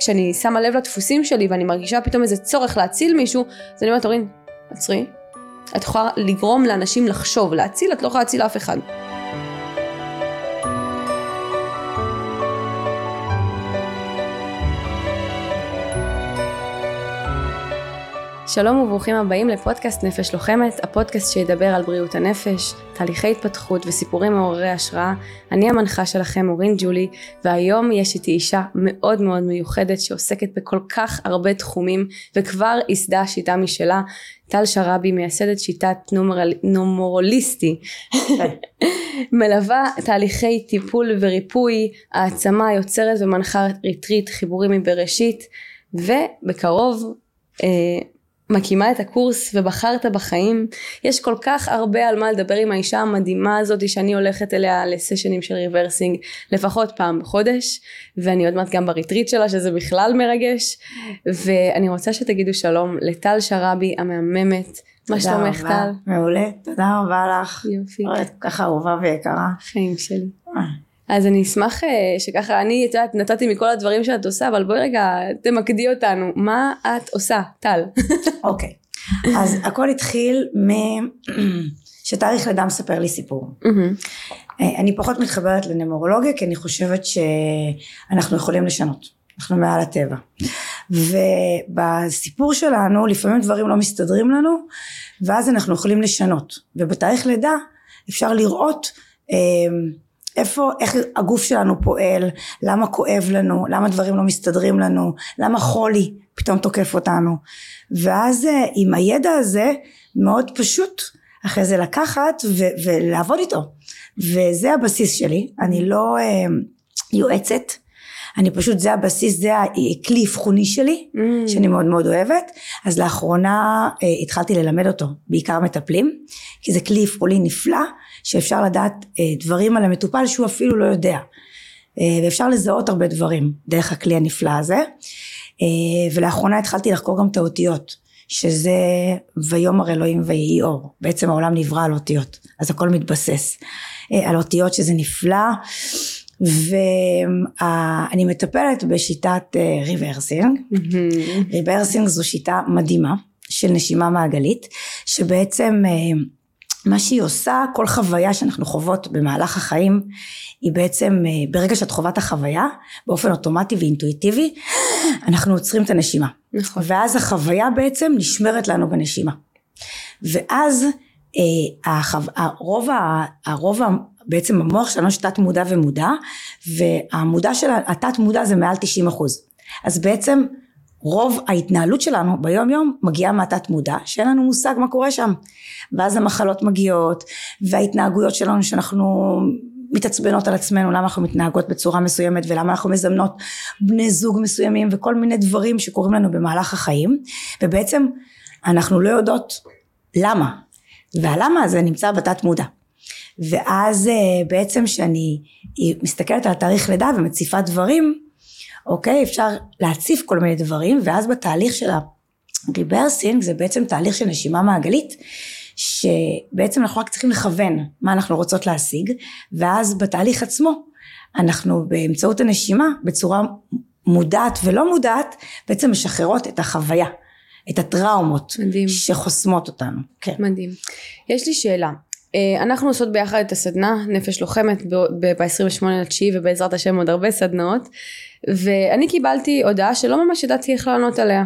כשאני שמה לב לדפוסים שלי ואני מרגישה פתאום איזה צורך להציל מישהו, אז אני אומרת, אורין, עצרי. את יכולה לגרום לאנשים לחשוב, להציל, את לא יכולה להציל אף אחד. שלום וברוכים הבאים לפודקאסט נפש לוחמת, הפודקאסט שידבר על בריאות הנפש, תהליכי התפתחות וסיפורים מעוררי השראה. אני המנחה שלכם אורין ג'ולי, והיום יש איתי אישה מאוד מאוד מיוחדת שעוסקת בכל כך הרבה תחומים, וכבר ייסדה שיטה משלה. טל שרעבי מייסדת שיטת נומרל... נומרוליסטי, מלווה תהליכי טיפול וריפוי, העצמה, יוצרת ומנחה ריטריט, חיבורים מבראשית, ובקרוב אה, מקימה את הקורס ובחרת בחיים. יש כל כך הרבה על מה לדבר עם האישה המדהימה הזאת שאני הולכת אליה לסשנים של ריברסינג לפחות פעם בחודש ואני עוד מעט גם בריטריט שלה שזה בכלל מרגש ואני רוצה שתגידו שלום לטל שרעבי המהממת. מה שלומך טל? מעולה, תודה רבה לך. יופי. ככה אהובה ויקרה. חיים שלי. אז אני אשמח אה, שככה אני, את יודעת, נתתי מכל הדברים שאת עושה, אבל בואי רגע תמקדי אותנו. מה את עושה, טל? אוקיי. אז הכל התחיל מ... שתאריך לידה מספר לי סיפור. אה, אני פחות מתחברת לנמורולוגיה, כי אני חושבת שאנחנו יכולים לשנות. אנחנו מעל הטבע. ובסיפור שלנו, לפעמים דברים לא מסתדרים לנו, ואז אנחנו יכולים לשנות. ובתאריך לידה אפשר לראות אה, איפה, איך הגוף שלנו פועל, למה כואב לנו, למה דברים לא מסתדרים לנו, למה חולי פתאום תוקף אותנו. ואז אה, עם הידע הזה מאוד פשוט אחרי זה לקחת ו- ולעבוד איתו. וזה הבסיס שלי, אני לא אה, יועצת, אני פשוט זה הבסיס זה הכלי אבחוני שלי mm. שאני מאוד מאוד אוהבת אז לאחרונה אה, התחלתי ללמד אותו בעיקר מטפלים כי זה כלי אבחוני נפלא שאפשר לדעת אה, דברים על המטופל שהוא אפילו לא יודע. אה, ואפשר לזהות הרבה דברים דרך הכלי הנפלא הזה. אה, ולאחרונה התחלתי לחקור גם את האותיות שזה ויאמר אלוהים ויהי אור בעצם העולם נברא על אותיות אז הכל מתבסס על אותיות שזה נפלא. ואני מטפלת בשיטת ריברסינג ריברסינג זו שיטה מדהימה של נשימה מעגלית שבעצם מה שהיא עושה, כל חוויה שאנחנו חוות במהלך החיים, היא בעצם, אה, ברגע שאת חווה את החוויה, באופן אוטומטי ואינטואיטיבי, אנחנו עוצרים את הנשימה. נכון. ואז החוויה בעצם נשמרת לנו בנשימה. ואז אה, החו... הרוב, הרוב בעצם המוח שלנו יש תת מודע ומודע, והמודע של התת מודע זה מעל 90 אחוז. אז בעצם רוב ההתנהלות שלנו ביום יום מגיעה מהתת מודע שאין לנו מושג מה קורה שם. ואז המחלות מגיעות וההתנהגויות שלנו שאנחנו מתעצבנות על עצמנו למה אנחנו מתנהגות בצורה מסוימת ולמה אנחנו מזמנות בני זוג מסוימים וכל מיני דברים שקורים לנו במהלך החיים. ובעצם אנחנו לא יודעות למה. והלמה הזה נמצא בתת מודע. ואז אה, בעצם שאני מסתכלת על תאריך לידה ומציפה דברים אוקיי? אפשר להציף כל מיני דברים, ואז בתהליך של הריברסינג זה בעצם תהליך של נשימה מעגלית, שבעצם אנחנו רק צריכים לכוון מה אנחנו רוצות להשיג, ואז בתהליך עצמו אנחנו באמצעות הנשימה בצורה מודעת ולא מודעת בעצם משחררות את החוויה. את הטראומות מדהים. שחוסמות אותנו. כן. מדהים. יש לי שאלה. אה, אנחנו עושות ביחד את הסדנה נפש לוחמת ב-28 לתשיעי ובעזרת השם עוד הרבה סדנאות ואני קיבלתי הודעה שלא ממש ידעתי איך לענות עליה.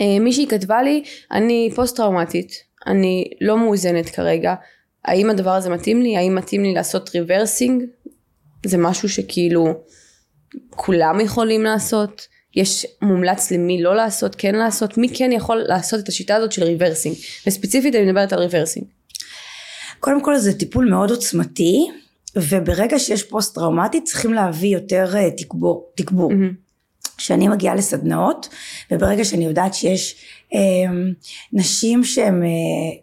אה, מישהי כתבה לי אני פוסט טראומטית אני לא מאוזנת כרגע האם הדבר הזה מתאים לי? האם מתאים לי לעשות ריברסינג זה משהו שכאילו כולם יכולים לעשות. יש מומלץ למי לא לעשות כן לעשות. מי כן יכול לעשות את השיטה הזאת של ריברסינג וספציפית אני מדברת על ריברסינג קודם כל זה טיפול מאוד עוצמתי וברגע שיש פוסט טראומטי צריכים להביא יותר אה, תגבור, תגבור. Mm-hmm. כשאני מגיעה לסדנאות וברגע שאני יודעת שיש אה, נשים שהן אה,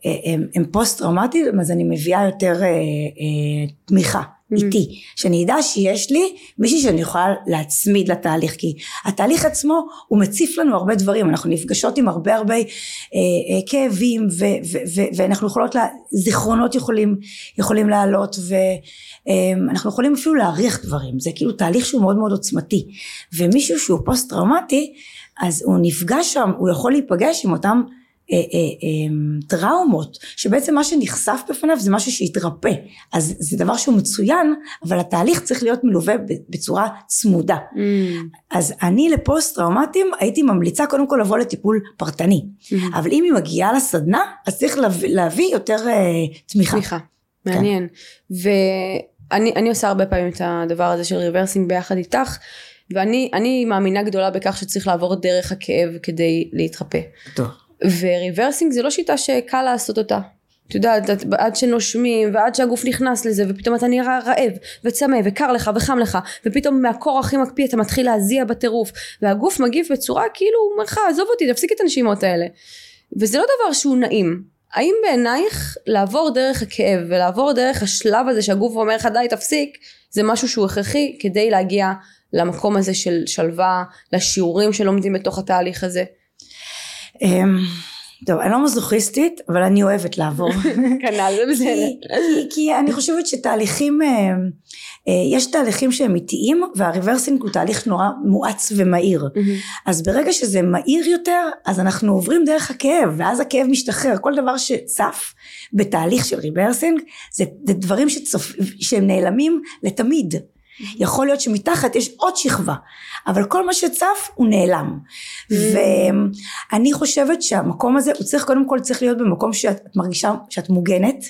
אה, פוסט טראומטיות אז אני מביאה יותר אה, אה, תמיכה איתי, שאני אדע שיש לי מישהי שאני יכולה להצמיד לתהליך, כי התהליך עצמו הוא מציף לנו הרבה דברים, אנחנו נפגשות עם הרבה הרבה אה, אה, כאבים ו, ו, ו, ואנחנו יכולות, לה, זיכרונות יכולים, יכולים לעלות ואנחנו אה, יכולים אפילו להעריך דברים, זה כאילו תהליך שהוא מאוד מאוד עוצמתי, ומישהו שהוא פוסט טראומטי אז הוא נפגש שם, הוא יכול להיפגש עם אותם אה, אה, אה, טראומות, שבעצם מה שנחשף בפניו זה משהו שהתרפא, אז זה דבר שהוא מצוין, אבל התהליך צריך להיות מלווה בצורה צמודה. Mm. אז אני לפוסט טראומטיים הייתי ממליצה קודם כל לבוא לטיפול פרטני, mm. אבל אם היא מגיעה לסדנה, אז צריך להביא, להביא יותר תמיכה. תמיכה, מעניין. כן. ואני עושה הרבה פעמים את הדבר הזה של ריברסינג ביחד איתך. ואני מאמינה גדולה בכך שצריך לעבור דרך הכאב כדי להתרפא. טוב. וריברסינג זה לא שיטה שקל לעשות אותה. את יודעת, עד שנושמים ועד שהגוף נכנס לזה ופתאום אתה נהיה רעב וצמא וקר לך וחם לך ופתאום מהקור הכי מקפיא אתה מתחיל להזיע בטירוף והגוף מגיב בצורה כאילו הוא אומר לך עזוב אותי תפסיק את הנשימות האלה. וזה לא דבר שהוא נעים. האם בעינייך לעבור דרך הכאב ולעבור דרך השלב הזה שהגוף אומר לך די תפסיק זה משהו שהוא הכרחי כדי להגיע למקום הזה של שלווה לשיעורים שלומדים בתוך התהליך הזה טוב, אני לא מזוכיסטית, אבל אני אוהבת לעבור. כנ"ל, זה בסדר. כי, אני חושבת שתהליכים, אה, אה, יש תהליכים שהם איטיים, והריברסינג הוא תהליך נורא מואץ ומהיר. אז ברגע שזה מהיר יותר, אז אנחנו עוברים דרך הכאב, ואז הכאב משתחרר. כל דבר שצף בתהליך של ריברסינג, זה, דברים שהם נעלמים לתמיד. יכול להיות שמתחת יש עוד שכבה, אבל כל מה שצף הוא נעלם. ואני חושבת שהמקום הזה, הוא צריך קודם כל צריך להיות במקום שאת מרגישה שאת מוגנת,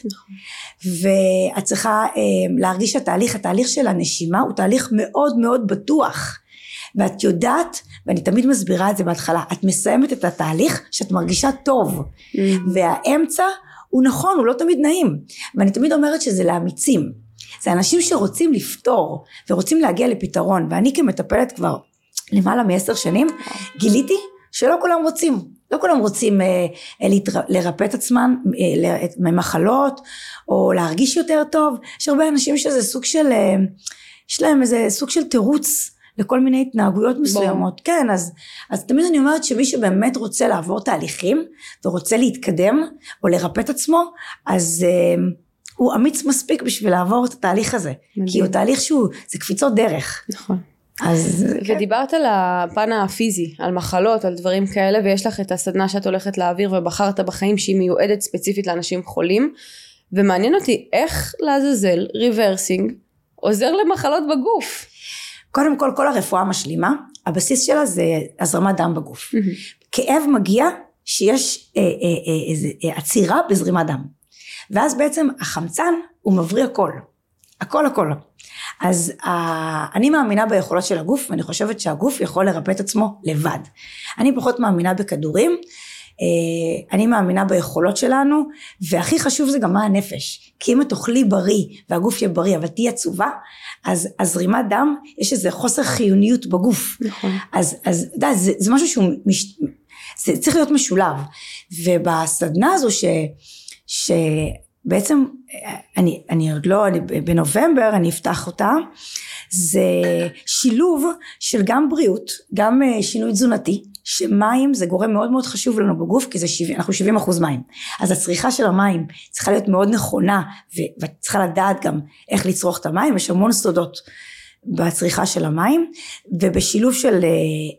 ואת צריכה אה, להרגיש שהתהליך, התהליך של הנשימה הוא תהליך מאוד מאוד בטוח. ואת יודעת, ואני תמיד מסבירה את זה בהתחלה, את מסיימת את התהליך שאת מרגישה טוב, והאמצע הוא נכון, הוא לא תמיד נעים, ואני תמיד אומרת שזה לאמיצים. זה אנשים שרוצים לפתור ורוצים להגיע לפתרון ואני כמטפלת כבר למעלה מעשר שנים גיליתי שלא כולם רוצים. לא כולם רוצים אה, אה להתר... לרפא את עצמם אה, ממחלות או להרגיש יותר טוב. יש הרבה אנשים שזה סוג של אה, יש להם איזה סוג של תירוץ לכל מיני התנהגויות מסוימות. בוא. כן אז, אז תמיד אני אומרת שמי שבאמת רוצה לעבור תהליכים ורוצה להתקדם או לרפא את עצמו אז אה, הוא אמיץ מספיק בשביל לעבור את התהליך הזה. מדהים. כי הוא תהליך שהוא, זה קפיצות דרך. נכון. אז. ודיברת כן. על הפן הפיזי, על מחלות, על דברים כאלה, ויש לך את הסדנה שאת הולכת להעביר ובחרת בחיים שהיא מיועדת ספציפית לאנשים חולים, ומעניין אותי איך לעזאזל ריברסינג עוזר למחלות בגוף. קודם כל, כל הרפואה המשלימה, הבסיס שלה זה הזרמת דם בגוף. כאב מגיע שיש אה, אה, אה, אה, עצירה בזרימת דם. ואז בעצם החמצן הוא מבריא הכל, הכל הכל. אז uh, אני מאמינה ביכולות של הגוף ואני חושבת שהגוף יכול לרפא את עצמו לבד. אני פחות מאמינה בכדורים, uh, אני מאמינה ביכולות שלנו והכי חשוב זה גם מה הנפש. כי אם את אוכלי בריא והגוף יהיה בריא אבל תהיי עצובה אז הזרימת דם יש איזה חוסר חיוניות בגוף. נכון. אז, אז די, זה, זה משהו שהוא מש... זה צריך להיות משולב ובסדנה הזו ש... שבעצם אני, אני עוד לא, אני, בנובמבר אני אפתח אותה, זה שילוב של גם בריאות, גם אה, שינוי תזונתי, שמים זה גורם מאוד מאוד חשוב לנו בגוף כי זה 70, אנחנו 70 אחוז מים. אז הצריכה של המים צריכה להיות מאוד נכונה ואת צריכה לדעת גם איך לצרוך את המים יש המון סודות בצריכה של המים ובשילוב של, אה,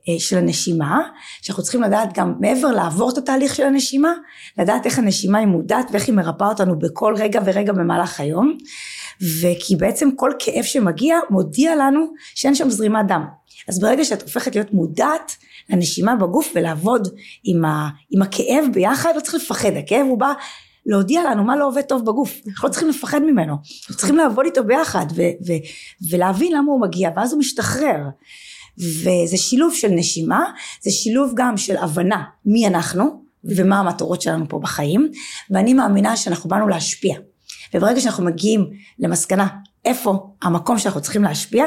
אה, של הנשימה שאנחנו צריכים לדעת גם מעבר לעבור את התהליך של הנשימה לדעת איך הנשימה היא מודעת ואיך היא מרפאה אותנו בכל רגע ורגע במהלך היום וכי בעצם כל כאב שמגיע מודיע לנו שאין שם זרימת דם. אז ברגע שאת הופכת להיות מודעת לנשימה בגוף ולעבוד עם, ה, עם הכאב ביחד לא צריך לפחד הכאב הוא בא להודיע לנו מה לא עובד טוב בגוף. אנחנו לא צריכים לפחד ממנו. אנחנו צריכים לעבוד איתו ביחד ו- ו- ולהבין למה הוא מגיע ואז הוא משתחרר. וזה שילוב של נשימה זה שילוב גם של הבנה מי אנחנו ומה המטרות שלנו פה בחיים ואני מאמינה שאנחנו באנו להשפיע. וברגע שאנחנו מגיעים למסקנה איפה המקום שאנחנו צריכים להשפיע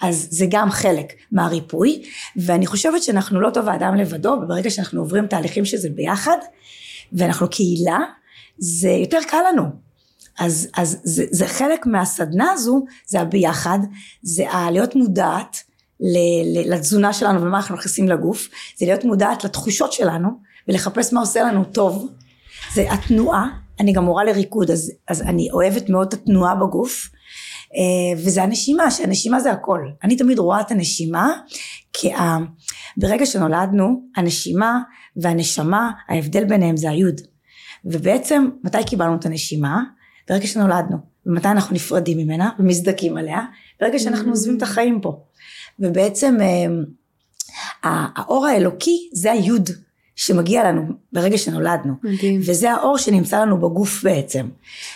אז זה גם חלק מהריפוי. ואני חושבת שאנחנו לא טוב האדם לבדו וברגע שאנחנו עוברים תהליכים שזה ביחד ואנחנו קהילה זה יותר קל לנו. אז, אז זה, זה חלק מהסדנה הזו, זה הביחד, זה הלהיות מודעת ל- ל- לתזונה שלנו ומה אנחנו נכנסים לגוף, זה להיות מודעת לתחושות שלנו ולחפש מה עושה לנו טוב, זה התנועה, אני גם מורה לריקוד אז, אז אני אוהבת מאוד את התנועה בגוף, אה, וזה הנשימה, שהנשימה זה הכל. אני תמיד רואה את הנשימה, כי ה... ברגע שנולדנו, הנשימה והנשמה, ההבדל ביניהם זה היוד. ובעצם, מתי קיבלנו את הנשימה? ברגע שנולדנו. ומתי אנחנו נפרדים ממנה ומזדכים עליה? ברגע שאנחנו עוזבים את החיים פה. ובעצם אה, האור האלוקי זה היוד שמגיע לנו ברגע שנולדנו. מדהים. וזה האור שנמצא לנו בגוף בעצם.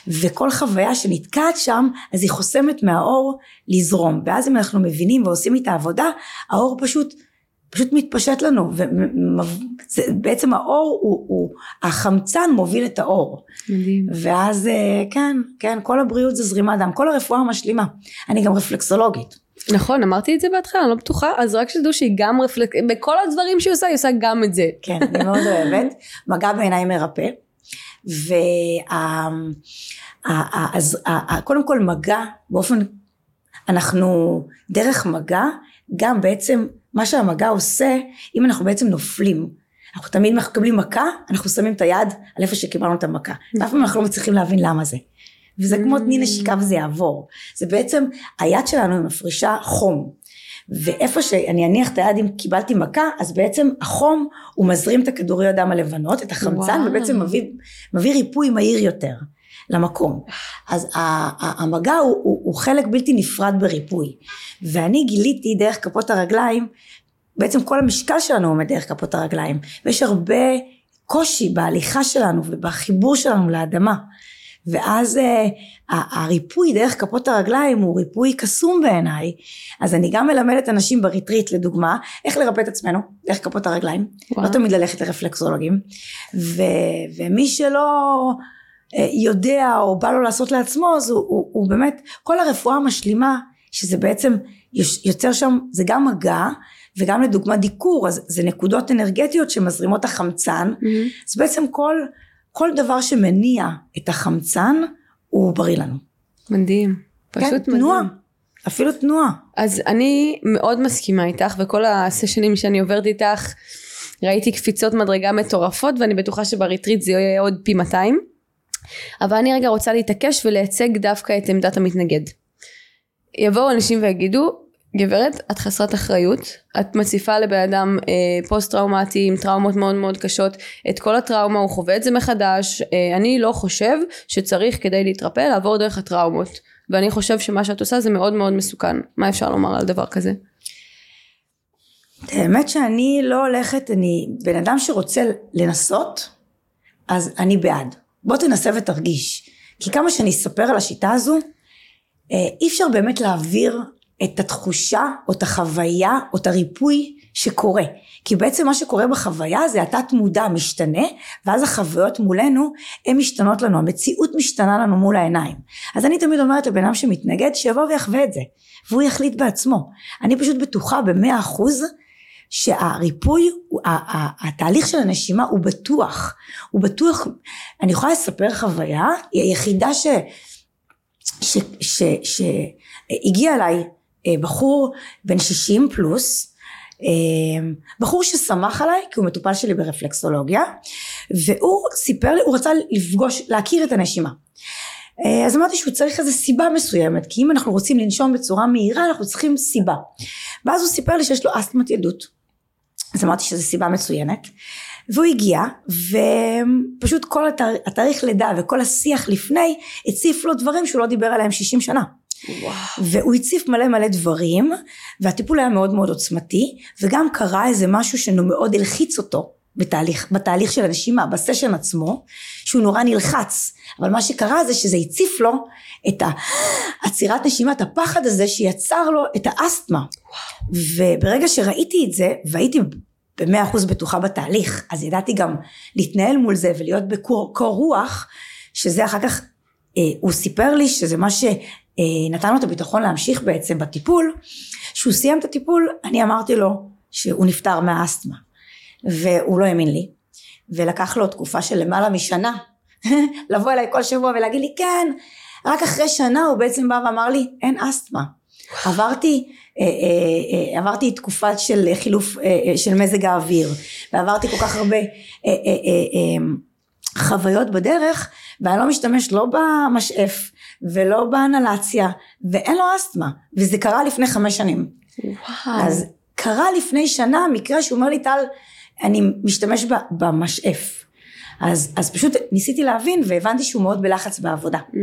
וכל חוויה שנתקעת שם, אז היא חוסמת מהאור לזרום. ואז אם אנחנו מבינים ועושים איתה עבודה, האור פשוט, פשוט מתפשט לנו. ובעצם האור הוא, הוא, החמצן מוביל את האור. מדהים. ואז אה, כן, כן, כל הבריאות זה זרימת דם, כל הרפואה המשלימה. אני גם רפלקסולוגית. נכון, אמרתי את זה בהתחלה, אני לא בטוחה, אז רק שתדעו שהיא גם רפלק... בכל הדברים שהיא עושה, היא עושה גם את זה. כן, אני מאוד אוהבת. מגע בעיניים מרפא. וה... אז קודם כל מגע באופן, אנחנו דרך מגע, גם בעצם מה שהמגע עושה, אם אנחנו בעצם נופלים, אנחנו תמיד מקבלים מכה, אנחנו שמים את היד על איפה שקיבלנו את המכה. ואף פעם אנחנו לא מצליחים להבין למה זה. וזה כמו תני נשיקה וזה יעבור. זה בעצם, היד שלנו מפרישה חום. ואיפה שאני אניח את היד אם קיבלתי מכה, אז בעצם החום הוא מזרים את הכדורי הדם הלבנות, את החמצן, וואו. ובעצם מביא, מביא ריפוי מהיר יותר למקום. אז המגע הוא, הוא, הוא חלק בלתי נפרד בריפוי. ואני גיליתי דרך כפות הרגליים, בעצם כל המשקל שלנו עומד דרך כפות הרגליים. ויש הרבה קושי בהליכה שלנו ובחיבור שלנו לאדמה. ואז uh, הריפוי דרך כפות הרגליים הוא ריפוי קסום בעיניי אז אני גם מלמדת אנשים בריטריט לדוגמה איך לרפא את עצמנו דרך כפות הרגליים וואו. לא תמיד ללכת לרפלקסולוגים ו, ומי שלא יודע או בא לו לעשות לעצמו אז הוא, הוא, הוא באמת כל הרפואה המשלימה שזה בעצם יוצר שם זה גם מגע וגם לדוגמה דיקור אז זה נקודות אנרגטיות שמזרימות החמצן mm-hmm. אז בעצם כל כל דבר שמניע את החמצן הוא בריא לנו. מדהים. פשוט כן, מדהים. תנועה. אפילו תנועה. אז אני מאוד מסכימה איתך וכל הסשנים שאני עוברת איתך ראיתי קפיצות מדרגה מטורפות ואני בטוחה שבריטריט זה יהיה עוד פי 200 אבל אני רגע רוצה להתעקש ולייצג דווקא את עמדת המתנגד. יבואו אנשים ויגידו גברת, את חסרת אחריות, את מציפה לבן אדם אה, פוסט טראומטי עם טראומות מאוד מאוד קשות, את כל הטראומה הוא חווה את זה מחדש, אה, אני לא חושב שצריך כדי להתרפא לעבור דרך הטראומות, ואני חושב שמה שאת עושה זה מאוד מאוד מסוכן, מה אפשר לומר על דבר כזה? האמת שאני לא הולכת, אני בן אדם שרוצה לנסות, אז אני בעד. בוא תנסה ותרגיש. כי כמה שאני אספר על השיטה הזו, אה, אי אפשר באמת להעביר את התחושה או את החוויה או את הריפוי שקורה. כי בעצם מה שקורה בחוויה זה התת מודע משתנה ואז החוויות מולנו הן משתנות לנו, המציאות משתנה לנו מול העיניים. אז אני תמיד אומרת לבן אדם שמתנגד שיבוא ויחווה את זה והוא יחליט בעצמו. אני פשוט בטוחה במאה אחוז שהריפוי, התהליך של הנשימה הוא בטוח, הוא בטוח, אני יכולה לספר חוויה, היא היחידה ש... שהגיע אליי אה, בחור בן 60 פלוס, אה, בחור ששמח עליי כי הוא מטופל שלי ברפלקסולוגיה והוא סיפר לי, הוא רצה לפגוש, להכיר את הנשימה. אה, אז אמרתי שהוא צריך איזה סיבה מסוימת כי אם אנחנו רוצים לנשום בצורה מהירה אנחנו צריכים סיבה. ואז הוא סיפר לי שיש לו אסתמת ילדות אז אמרתי שזו סיבה מצוינת. והוא הגיע ופשוט כל התאר, התאריך לידה וכל השיח לפני הציף לו דברים שהוא לא דיבר עליהם 60 שנה. וואו. והוא הציף מלא מלא דברים והטיפול היה מאוד מאוד עוצמתי וגם קרה איזה משהו שמאוד הלחיץ אותו בתהליך, בתהליך של הנשימה, בסשן עצמו, שהוא נורא נלחץ, אבל מה שקרה זה שזה הציף לו את העצירת נשימה, את הפחד הזה שיצר לו את האסתמה. וברגע שראיתי את זה, והייתי במאה אחוז בטוחה בתהליך, אז ידעתי גם להתנהל מול זה ולהיות בקור רוח, שזה אחר כך, אה, הוא סיפר לי שזה מה ש... אה, נתן לו את הביטחון להמשיך בעצם בטיפול, כשהוא סיים את הטיפול אני אמרתי לו שהוא נפטר מהאסתמה והוא לא האמין לי. ולקח לו תקופה של למעלה משנה לבוא אליי כל שבוע ולהגיד לי כן. רק אחרי שנה הוא בעצם בא ואמר לי אין אסתמה. עברתי אה, אה, אה, עברתי תקופה של חילוף של מזג האוויר ועברתי כל כך הרבה חוויות בדרך ואני לא משתמש לא במשאף ולא באנלציה ואין לו אסתמה וזה קרה לפני חמש שנים. וואו. אז קרה לפני שנה מקרה שהוא אומר לי טל אני משתמש במשאף. אז, אז פשוט ניסיתי להבין והבנתי שהוא מאוד בלחץ בעבודה. Mm.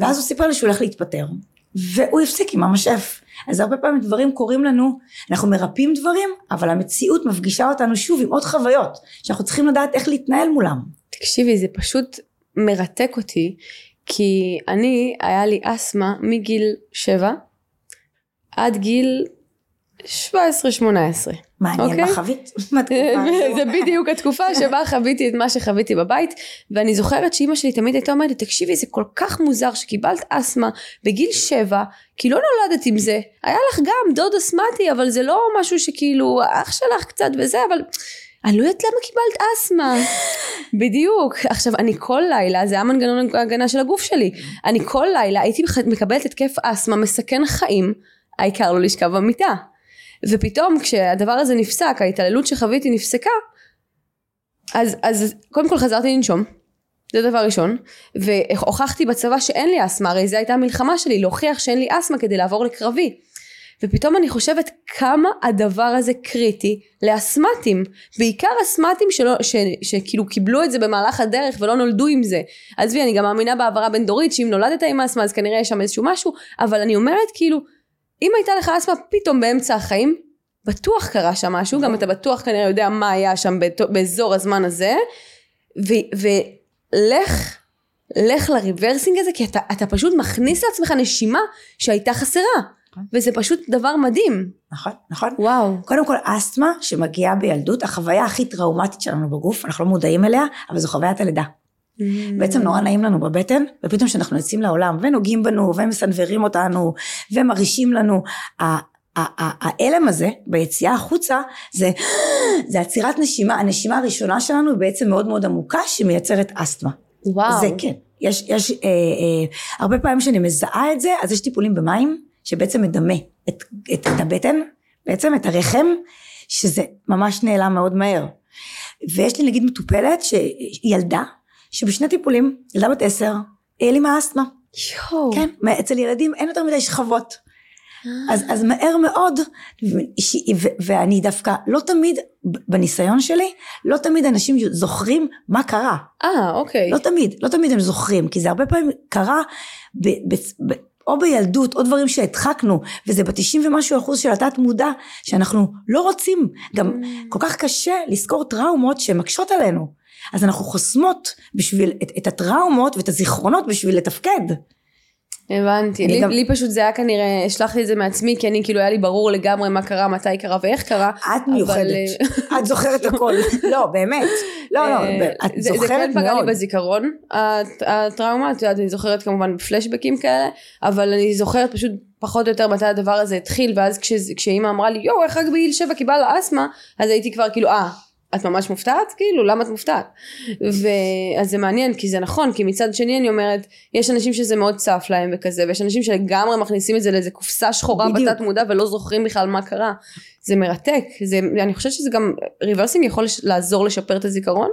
ואז הוא סיפר לי שהוא הולך להתפטר והוא הפסיק עם המשאף. אז הרבה פעמים דברים קורים לנו אנחנו מרפאים דברים אבל המציאות מפגישה אותנו שוב עם עוד חוויות שאנחנו צריכים לדעת איך להתנהל מולם. תקשיבי זה פשוט מרתק אותי כי אני היה לי אסתמה מגיל שבע עד גיל 17-18. מעניין, אוקיי? מה חווית? זה בדיוק התקופה שבה חוויתי את מה שחוויתי בבית, ואני זוכרת שאימא שלי תמיד הייתה אומרת לי, תקשיבי, זה כל כך מוזר שקיבלת אסתמה בגיל שבע, כי לא נולדת עם זה. היה לך גם דוד אסתמטי, אבל זה לא משהו שכאילו, אח שלך קצת וזה, אבל... אני לא יודעת למה קיבלת אסתמה. בדיוק. עכשיו, אני כל לילה, זה היה מנגנון ההגנה של הגוף שלי. אני כל לילה הייתי מקבלת התקף אסתמה מסכן חיים, העיקר לא לשכב במיטה. ופתאום כשהדבר הזה נפסק, ההתעללות שחוויתי נפסקה, אז, אז קודם כל חזרתי לנשום, זה דבר ראשון, והוכחתי בצבא שאין לי אסתמה, הרי זו הייתה המלחמה שלי, להוכיח שאין לי אסתמה כדי לעבור לקרבי. ופתאום אני חושבת כמה הדבר הזה קריטי לאסמטים, בעיקר אסמטים שלא, ש, שכאילו קיבלו את זה במהלך הדרך ולא נולדו עם זה. עזבי, אני גם מאמינה בהעברה בין דורית, שאם נולדת עם אסתמה אז כנראה יש שם איזשהו משהו, אבל אני אומרת כאילו, אם הייתה לך אסתמה פתאום באמצע החיים, בטוח קרה שם משהו, גם אתה בטוח כנראה יודע מה היה שם באזור הזמן הזה, ולך, לך לריברסינג הזה, כי אתה, אתה פשוט מכניס לעצמך נשימה שהייתה חסרה. נכון. וזה פשוט דבר מדהים. נכון, נכון. וואו. קודם כל אסתמה שמגיעה בילדות, החוויה הכי טראומטית שלנו בגוף, אנחנו לא מודעים אליה, אבל זו חוויית הלידה. Mm. בעצם נורא נעים לנו בבטן, ופתאום כשאנחנו יוצאים לעולם, ונוגעים בנו, ומסנוורים אותנו, ומרעישים לנו, ההלם הזה ביציאה החוצה זה, זה עצירת נשימה, הנשימה הראשונה שלנו היא בעצם מאוד מאוד עמוקה שמייצרת אסתמה. וואו. זה כן. יש, יש אה, אה, הרבה פעמים שאני מזהה את זה, אז יש טיפולים במים שבעצם מדמה את, את, את הבטן, בעצם את הרחם, שזה ממש נעלם מאוד מהר. ויש לי נגיד מטופלת שילדה שבשני טיפולים, ילדה בת עשר, העלימה אסתמה. יואו. כן, אצל ילדים אין יותר מדי שכבות. אה. אז, אז מהר מאוד, ש, ו, ואני דווקא לא תמיד, בניסיון שלי, לא תמיד אנשים זוכרים מה קרה. אה, אוקיי. לא תמיד, לא תמיד הם זוכרים, כי זה הרבה פעמים קרה ב, ב, ב, או בילדות, או דברים שהדחקנו, וזה בתשעים ומשהו אחוז של התת מודע, שאנחנו לא רוצים. גם mm. כל כך קשה לזכור טראומות שמקשות עלינו. אז אנחנו חוסמות בשביל את, את הטראומות ואת הזיכרונות בשביל לתפקד. הבנתי, לי, גם... לי פשוט זה היה כנראה, השלחתי את זה מעצמי כי אני כאילו היה לי ברור לגמרי מה קרה, מתי קרה ואיך קרה. את מיוחדת, אבל... את זוכרת הכל, לא באמת, לא לא, אה, את זה, זוכרת מאוד. זה כן פגע לי בזיכרון, הטראומה, את יודעת, אני זוכרת כמובן בפלשבקים כאלה, אבל אני זוכרת פשוט פחות או יותר מתי הדבר הזה התחיל, ואז כשאימא אמרה לי יואו איך רק בגיל שבע קיבלת אסתמה, אז הייתי כבר כאילו אה את ממש מופתעת? כאילו, למה את מופתעת? ואז זה מעניין, כי זה נכון, כי מצד שני אני אומרת, יש אנשים שזה מאוד צף להם וכזה, ויש אנשים שלגמרי מכניסים את זה לאיזה קופסה שחורה בדיוק. בתת מודע ולא זוכרים בכלל מה קרה. זה מרתק, זה, אני חושבת שזה גם, ריברסינג יכול לעזור לשפר את הזיכרון?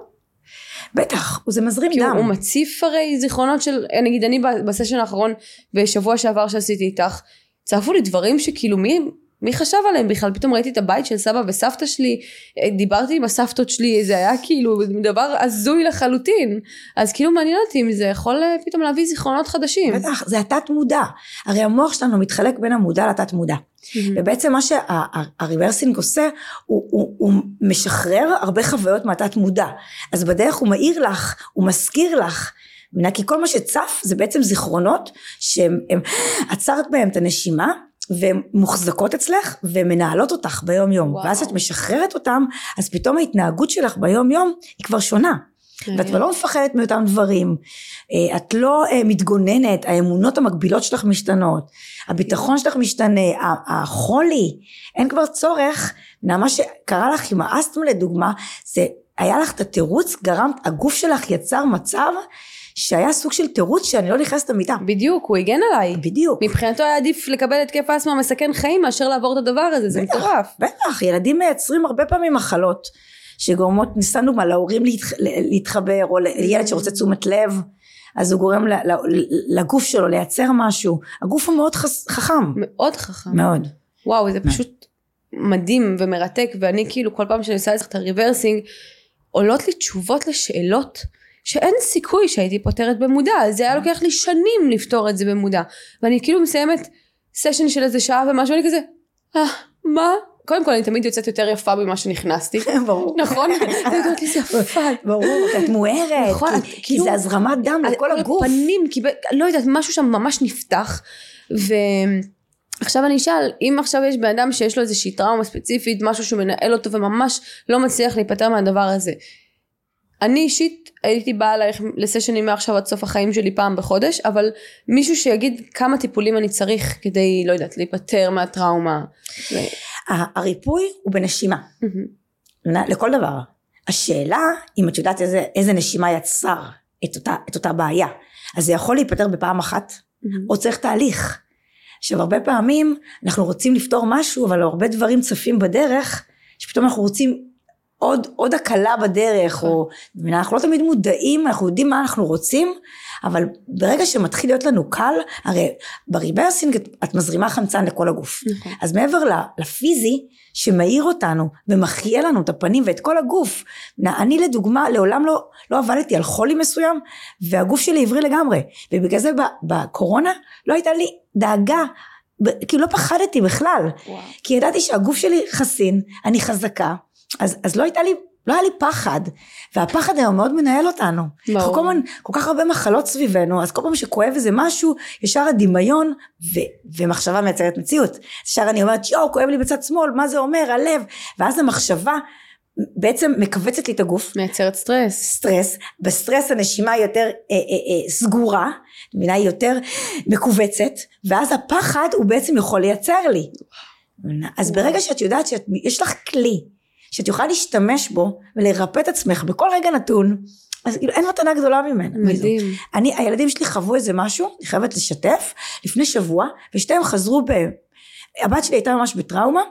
בטח, זה מזרים דם. כי הוא מציף הרי זיכרונות של, נגיד אני בסשן האחרון, בשבוע שעבר שעשיתי איתך, צפו לי דברים שכאילו מי, מי חשב עליהם בכלל? פתאום ראיתי את הבית של סבא וסבתא שלי, אה, דיברתי עם הסבתות שלי, זה היה כאילו דבר הזוי לחלוטין. אז כאילו מעניין אותי אם זה יכול אה, פתאום להביא זיכרונות חדשים. בטח, זה התת מודע. הרי המוח שלנו מתחלק בין המודע לתת מודע. Mm-hmm. ובעצם מה שהריברסינג עושה, הוא, הוא, הוא משחרר הרבה חוויות מהתת מודע. אז בדרך הוא מאיר לך, הוא מזכיר לך. כי כל מה שצף זה בעצם זיכרונות שהם עצרת בהם את הנשימה והן מוחזקות אצלך ומנהלות אותך ביום יום וואו. ואז את משחררת אותם אז פתאום ההתנהגות שלך ביום יום היא כבר שונה. ואת כבר לא מפחדת מאותם דברים. אה, את לא אה, מתגוננת האמונות המקבילות שלך משתנות הביטחון שלך משתנה החולי. אין כבר צורך. מה שקרה לך עם האסטמה לדוגמה זה היה לך את התירוץ גרמת הגוף שלך יצר מצב שהיה סוג של תירוץ שאני לא נכנסת למיטה. בדיוק, הוא הגן עליי. בדיוק. מבחינתו היה עדיף לקבל התקף אסתמה מסכן חיים מאשר לעבור את הדבר הזה, זה בטח, מטורף. בטח, ילדים מייצרים הרבה פעמים מחלות שגורמות, ניסן דוגמה, להורים להתח, להתחבר, או לילד שרוצה תשומת לב, אז הוא גורם לגוף שלו לייצר משהו. הגוף הוא מאוד חס, חכם, מאוד חכם. מאוד. וואו, זה פשוט מדהים ומרתק, ואני כאילו כל פעם שאני עושה את הריברסינג, עולות לי תשובות לשאלות שאין סיכוי שהייתי פותרת במודע, זה היה לוקח לי שנים לפתור את זה במודע. ואני כאילו מסיימת סשן של איזה שעה ומשהו, אני כזה, אה, מה? קודם כל אני תמיד יוצאת יותר יפה ממה שנכנסתי. ברור. נכון? אני יודעת איזה יפה. ברור, את מוארת, נכון, כי, כי כאילו- זה הזרמת דם לכל הגוף. הפנים, כי לא יודעת, משהו שם ממש נפתח. ועכשיו אני אשאל, אם עכשיו יש בן אדם שיש לו איזושהי טראומה ספציפית, משהו שהוא מנהל אותו וממש לא מצליח להיפטר מהדבר הזה. אני אישית הייתי באה אלייך לסשנים מעכשיו עד סוף החיים שלי פעם בחודש, אבל מישהו שיגיד כמה טיפולים אני צריך כדי, לא יודעת, להיפטר מהטראומה. הריפוי הוא בנשימה, לכל דבר. השאלה, אם את יודעת איזה, איזה נשימה יצר את אותה, את אותה בעיה. אז זה יכול להיפתר בפעם אחת, או צריך תהליך. עכשיו הרבה פעמים אנחנו רוצים לפתור משהו, אבל הרבה דברים צפים בדרך, שפתאום אנחנו רוצים עוד, עוד הקלה בדרך, או אנחנו לא תמיד מודעים, אנחנו יודעים מה אנחנו רוצים, אבל ברגע שמתחיל להיות לנו קל, הרי בריברסינג את, את מזרימה חמצן לכל הגוף. נכון. אז מעבר לפיזי שמאיר אותנו ומחיה לנו את הפנים ואת כל הגוף, אני לדוגמה לעולם לא, לא עבדתי על חולי מסוים והגוף שלי עברי לגמרי ובגלל זה בקורונה לא הייתה לי דאגה, ב- כאילו לא פחדתי בכלל וואו. כי ידעתי שהגוף שלי חסין, אני חזקה, אז, אז לא הייתה לי, לא היה לי פחד, והפחד היום מאוד מנהל אותנו. ברור. אנחנו כל הזמן, כל כך הרבה מחלות סביבנו, אז כל פעם שכואב איזה משהו, ישר הדמיון ו, ומחשבה מייצרת מציאות. ישר אני אומרת, יואו, כואב לי בצד שמאל, מה זה אומר, הלב, ואז המחשבה בעצם מכווצת לי את הגוף. מייצרת סטרס. סטרס, בסטרס הנשימה היא יותר אה, אה, אה, סגורה, מבינה היא יותר מכווצת, ואז הפחד הוא בעצם יכול לייצר לי. אז ברגע שאת יודעת שיש לך כלי, שאת יכולה להשתמש בו ולרפא את עצמך בכל רגע נתון, אז כאילו אין מתנה גדולה ממנה. מדהים. אני, הילדים שלי חוו איזה משהו, אני חייבת לשתף, לפני שבוע, ושתיהם חזרו ב... הבת שלי הייתה ממש בטראומה,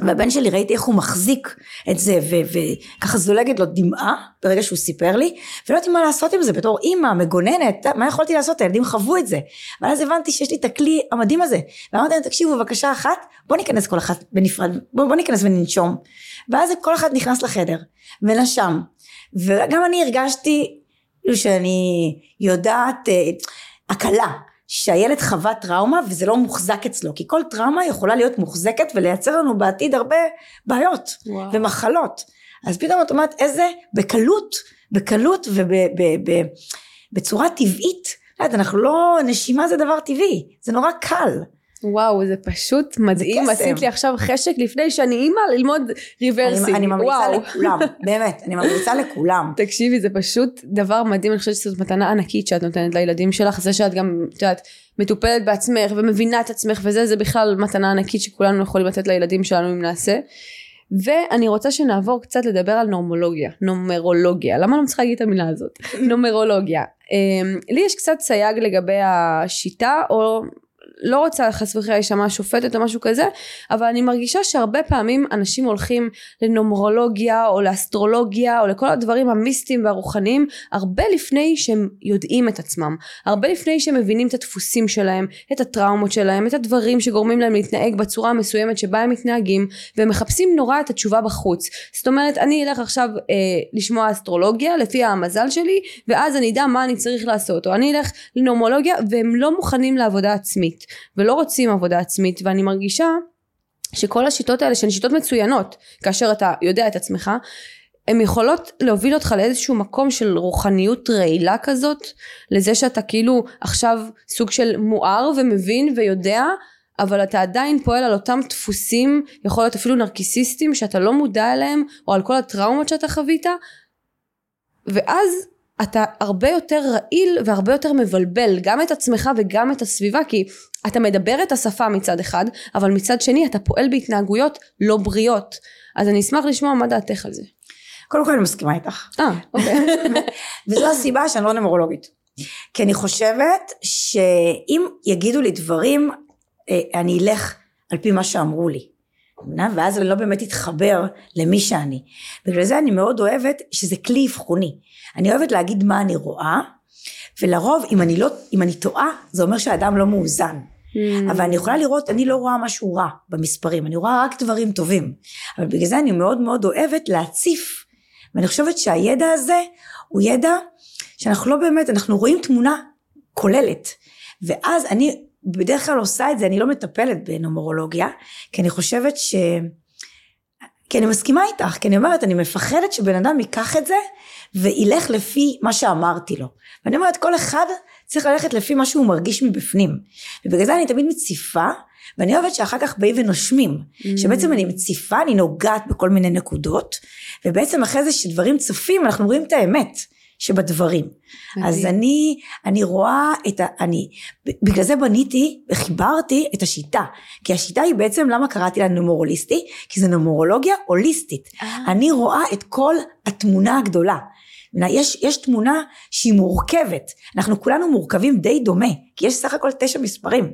והבן שלי ראיתי איך הוא מחזיק את זה וככה זולגת לו דמעה ברגע שהוא סיפר לי ולא יודעת מה לעשות עם זה בתור אימא מגוננת מה יכולתי לעשות? הילדים חוו את זה. אבל אז הבנתי שיש לי את הכלי המדהים הזה. ואמרתי להם תקשיבו בבקשה אחת בוא ניכנס כל אחת בנפרד בוא, בוא ניכנס וננשום. ואז כל אחד נכנס לחדר ונשם. וגם אני הרגשתי כאילו שאני יודעת אה, הקלה שהילד חווה טראומה וזה לא מוחזק אצלו כי כל טראומה יכולה להיות מוחזקת ולייצר לנו בעתיד הרבה בעיות וואו. ומחלות. אז פתאום את אומרת איזה בקלות בקלות ובצורה טבעית. את יודעת, אנחנו לא נשימה זה דבר טבעי זה נורא קל וואו, זה פשוט מדהים, קסם. עשית לי עכשיו חשק לפני שאני אימא ללמוד ריברסינג, אני, אני ממליצה וואו. לכולם באמת אני ממליצה לכולם תקשיבי, זה פשוט דבר מדהים, אני חושבת שזאת מתנה ענקית שאת נותנת לילדים שלך, זה שאת גם, את יודעת, מטופלת בעצמך ומבינה את עצמך וזה, זה בכלל מתנה ענקית שכולנו יכולים לתת לילדים שלנו אם נעשה. ואני רוצה שנעבור קצת לדבר על נורמולוגיה, נומרולוגיה, למה אני לא מצליחה להגיד את המילה הזאת? נומרולוגיה. אמ, לי יש קצת סייג לגבי השיטה, או לא רוצה חס וחלילה להישמע שופטת או משהו כזה, אבל אני מרגישה שהרבה פעמים אנשים הולכים לנומרולוגיה או לאסטרולוגיה או לכל הדברים המיסטיים והרוחניים הרבה לפני שהם יודעים את עצמם, הרבה לפני שהם מבינים את הדפוסים שלהם, את הטראומות שלהם, את הדברים שגורמים להם להתנהג בצורה המסוימת שבה הם מתנהגים והם מחפשים נורא את התשובה בחוץ. זאת אומרת אני אלך עכשיו אה, לשמוע אסטרולוגיה לפי המזל שלי ואז אני אדע מה אני צריך לעשות או אני אלך לנומרולוגיה והם לא מוכנים לעבודה עצמית ולא רוצים עבודה עצמית ואני מרגישה שכל השיטות האלה שהן שיטות מצוינות כאשר אתה יודע את עצמך הן יכולות להוביל אותך לאיזשהו מקום של רוחניות רעילה כזאת לזה שאתה כאילו עכשיו סוג של מואר ומבין ויודע אבל אתה עדיין פועל על אותם דפוסים יכול להיות אפילו נרקיסיסטים שאתה לא מודע אליהם או על כל הטראומות שאתה חווית ואז אתה הרבה יותר רעיל והרבה יותר מבלבל גם את עצמך וגם את הסביבה כי אתה מדבר את השפה מצד אחד אבל מצד שני אתה פועל בהתנהגויות לא בריאות אז אני אשמח לשמוע מה דעתך על זה. קודם כל אני מסכימה איתך אה אוקיי. וזו הסיבה שאני לא נומרולוגית כי אני חושבת שאם יגידו לי דברים, אה, אני אלך על פי מה שאמרו לי. ואז אני לא באמת אתחבר למי שאני. בגלל זה אני מאוד אוהבת שזה כלי אבחוני. אני אוהבת להגיד מה אני רואה, ולרוב אם אני, לא, אם אני טועה, זה אומר שהאדם לא מאוזן. Mm. אבל אני יכולה לראות, אני לא רואה משהו רע במספרים, אני רואה רק דברים טובים. אבל בגלל זה אני מאוד מאוד אוהבת להציף, ואני חושבת שהידע הזה הוא ידע שאנחנו לא באמת, אנחנו רואים תמונה כוללת. ואז אני בדרך כלל עושה את זה, אני לא מטפלת בנומרולוגיה, כי אני חושבת ש... כי אני מסכימה איתך, כי אני אומרת, אני מפחדת שבן אדם ייקח את זה וילך לפי מה שאמרתי לו. ואני אומרת, כל אחד צריך ללכת לפי מה שהוא מרגיש מבפנים. ובגלל זה אני תמיד מציפה, ואני אוהבת שאחר כך באים ונושמים. Mm. שבעצם אני מציפה, אני נוגעת בכל מיני נקודות, ובעצם אחרי זה שדברים צפים, אנחנו רואים את האמת שבדברים. אז מדהים. אני, אני רואה את ה... אני, בגלל זה בניתי וחיברתי את השיטה. כי השיטה היא בעצם, למה קראתי לה נומרוליסטי? כי זה נומרולוגיה הוליסטית. אה, אני רואה את כל התמונה הגדולה. יש, יש תמונה שהיא מורכבת, אנחנו כולנו מורכבים די דומה, כי יש סך הכל תשע מספרים.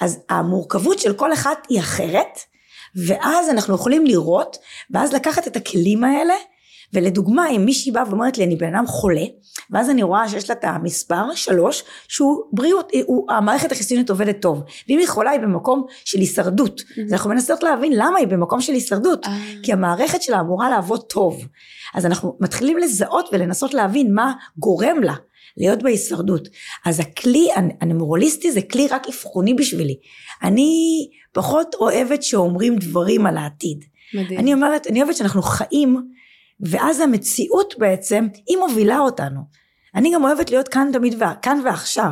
אז המורכבות של כל אחת היא אחרת, ואז אנחנו יכולים לראות, ואז לקחת את הכלים האלה, ולדוגמה אם מישהי באה ואומרת לי אני בן אדם חולה, ואז אני רואה שיש לה את המספר שלוש, שהוא בריאות, הוא, המערכת החיסונית עובדת טוב, ואם היא חולה היא במקום של הישרדות, אז אנחנו מנסות להבין למה היא במקום של הישרדות, אה, כי המערכת שלה אמורה לעבוד טוב. אז אנחנו מתחילים לזהות ולנסות להבין מה גורם לה להיות בהישרדות. אז הכלי הנמרוליסטי זה כלי רק אבחוני בשבילי. אני פחות אוהבת שאומרים דברים על העתיד. מדהים. אני אומרת, אני אוהבת שאנחנו חיים, ואז המציאות בעצם, היא מובילה אותנו. אני גם אוהבת להיות כאן תמיד, כאן ועכשיו.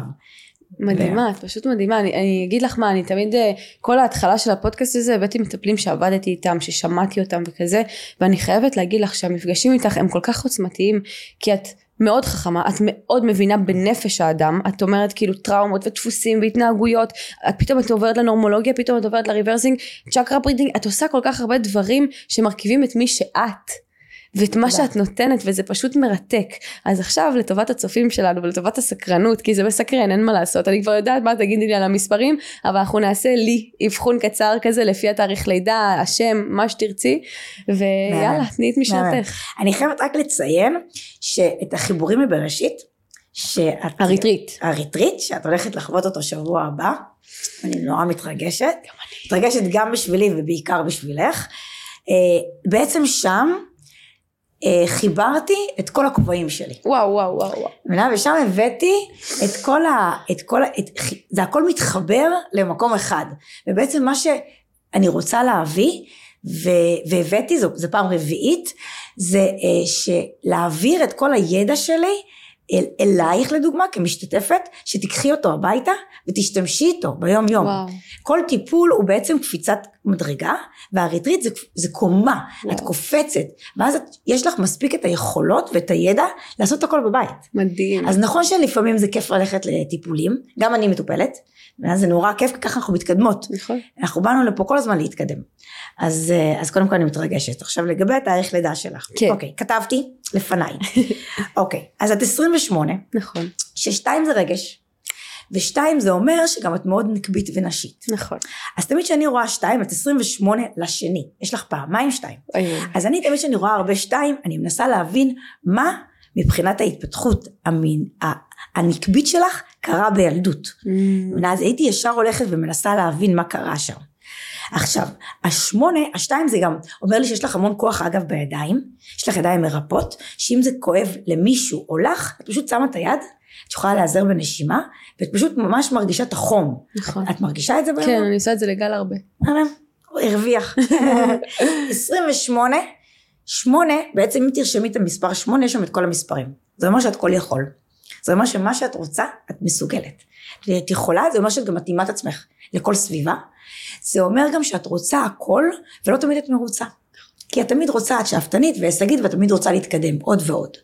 מדהימה, את פשוט מדהימה. אני, אני אגיד לך מה, אני תמיד, אה, כל ההתחלה של הפודקאסט הזה, הבאתי מטפלים שעבדתי איתם, ששמעתי אותם וכזה, ואני חייבת להגיד לך שהמפגשים איתך הם כל כך עוצמתיים, כי את מאוד חכמה, את מאוד מבינה בנפש האדם, את אומרת כאילו טראומות ודפוסים והתנהגויות, את פתאום את עוברת לנורמולוגיה, פתאום את עוברת לריברסינג, צ'קרה ריdinג, את עושה כל כך הרבה דברים שמרכיבים את מי שאת. ואת מה. שאת נותנת וזה פשוט מרתק אז עכשיו לטובת הצופים שלנו ולטובת הסקרנות כי זה מסקרן אין מה לעשות אני כבר יודעת מה תגידי לי על המספרים אבל אנחנו נעשה לי אבחון קצר כזה לפי התאריך לידה השם מה שתרצי ויאללה תני את משנתך אני חייבת רק לציין שאת החיבורים מבראשית, שאת... הריטריט הריטריט, שאת הולכת לחוות אותו שבוע הבא, אני נורא מתרגשת. גם אני. מתרגשת גם בשבילי ובעיקר בשבילך. אה, בעצם שם חיברתי את כל הכובעים שלי. וואו וואו וואו וואו? ושם הבאתי את כל ה... את כל ה... את, זה הכל מתחבר למקום אחד. ובעצם מה שאני רוצה להביא, ו, והבאתי, זו, זו פעם רביעית, זה אה, שלהעביר את כל הידע שלי אל, אלייך לדוגמה כמשתתפת, שתיקחי אותו הביתה ותשתמשי איתו ביום יום. וואו כל טיפול הוא בעצם קפיצת מדרגה, והריטריט זה, זה קומה, וואו. את קופצת, ואז את, יש לך מספיק את היכולות ואת הידע לעשות הכל בבית. מדהים אז נכון שלפעמים זה כיף ללכת לטיפולים, גם אני מטופלת, ואז זה נורא כיף, כי ככה אנחנו מתקדמות. נכון אנחנו באנו לפה כל הזמן להתקדם. אז, אה, אז קודם כל אני מתרגשת. עכשיו לגבי התאריך לידה שלך. כן. אוקיי, כתבתי לפניי. אוקיי, אז את 28, נכון ששתיים זה רגש, ושתיים זה אומר שגם את מאוד נקבית ונשית. נכון אז תמיד כשאני רואה שתיים, את 28 לשני, יש לך פעמיים שתיים. אז אני תמיד כשאני רואה הרבה שתיים, אני מנסה להבין מה מבחינת ההתפתחות המין, הנקבית שלך קרה בילדות. Mm, ואז הייתי ישר הולכת ומנסה להבין מה קרה שם. עכשיו, השמונה, השתיים זה גם אומר לי שיש לך המון כוח אגב בידיים, יש לך ידיים מרפאות, שאם זה כואב למישהו או לך, את פשוט שמה את היד, את יכולה להיעזר בנשימה, ואת פשוט ממש מרגישה את החום. נכון את מרגישה את זה ביום? כן אני עושה את זה לגל הרבה מהמם, הוא הרוויח. 28, 8, בעצם אם תרשמי את המספר 8, יש שם את כל המספרים. זה אומר שאת כל יכול. זה אומר שמה שאת רוצה, את מסוגלת. ואת יכולה, זה אומר שאת גם מתאימה את עצמך לכל סביבה. זה אומר גם שאת רוצה הכל, ולא תמיד את מרוצה. כי את תמיד רוצה, את שאפתנית והישגית, ואת תמיד רוצה להתקדם עוד ועוד.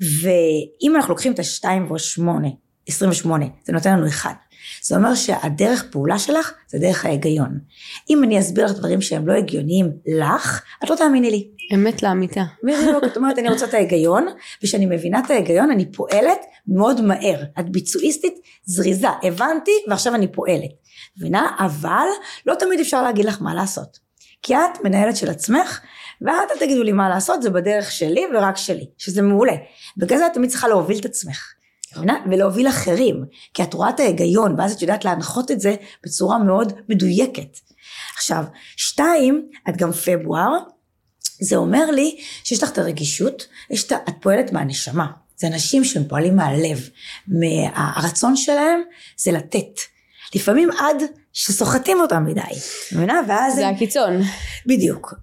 ואם אנחנו לוקחים את ה-2 ו-8, 28, זה נותן לנו 1. זה אומר שהדרך פעולה שלך זה דרך ההיגיון. אם אני אסביר לך דברים שהם לא הגיוניים לך, את לא תאמיני לי. אמת לאמיתה. בדיוק, את אומרת אני רוצה את ההיגיון, וכשאני מבינה את ההיגיון אני פועלת מאוד מהר. את ביצועיסטית זריזה, הבנתי ועכשיו אני פועלת. מבינה? אבל לא תמיד אפשר להגיד לך מה לעשות. כי את מנהלת של עצמך, ואת אל תגידו לי מה לעשות, זה בדרך שלי ורק שלי, שזה מעולה. בגלל זה את תמיד צריכה להוביל את עצמך. ולהוביל אחרים, כי את רואה את ההיגיון, ואז את יודעת להנחות את זה בצורה מאוד מדויקת. עכשיו, שתיים, את גם פברואר, זה אומר לי שיש לך את הרגישות, יש את, את פועלת מהנשמה. זה אנשים שהם פועלים מהלב. מהרצון שלהם זה לתת. לפעמים עד שסוחטים אותם מדי, מבינה? ואז... זה הם... הקיצון. בדיוק.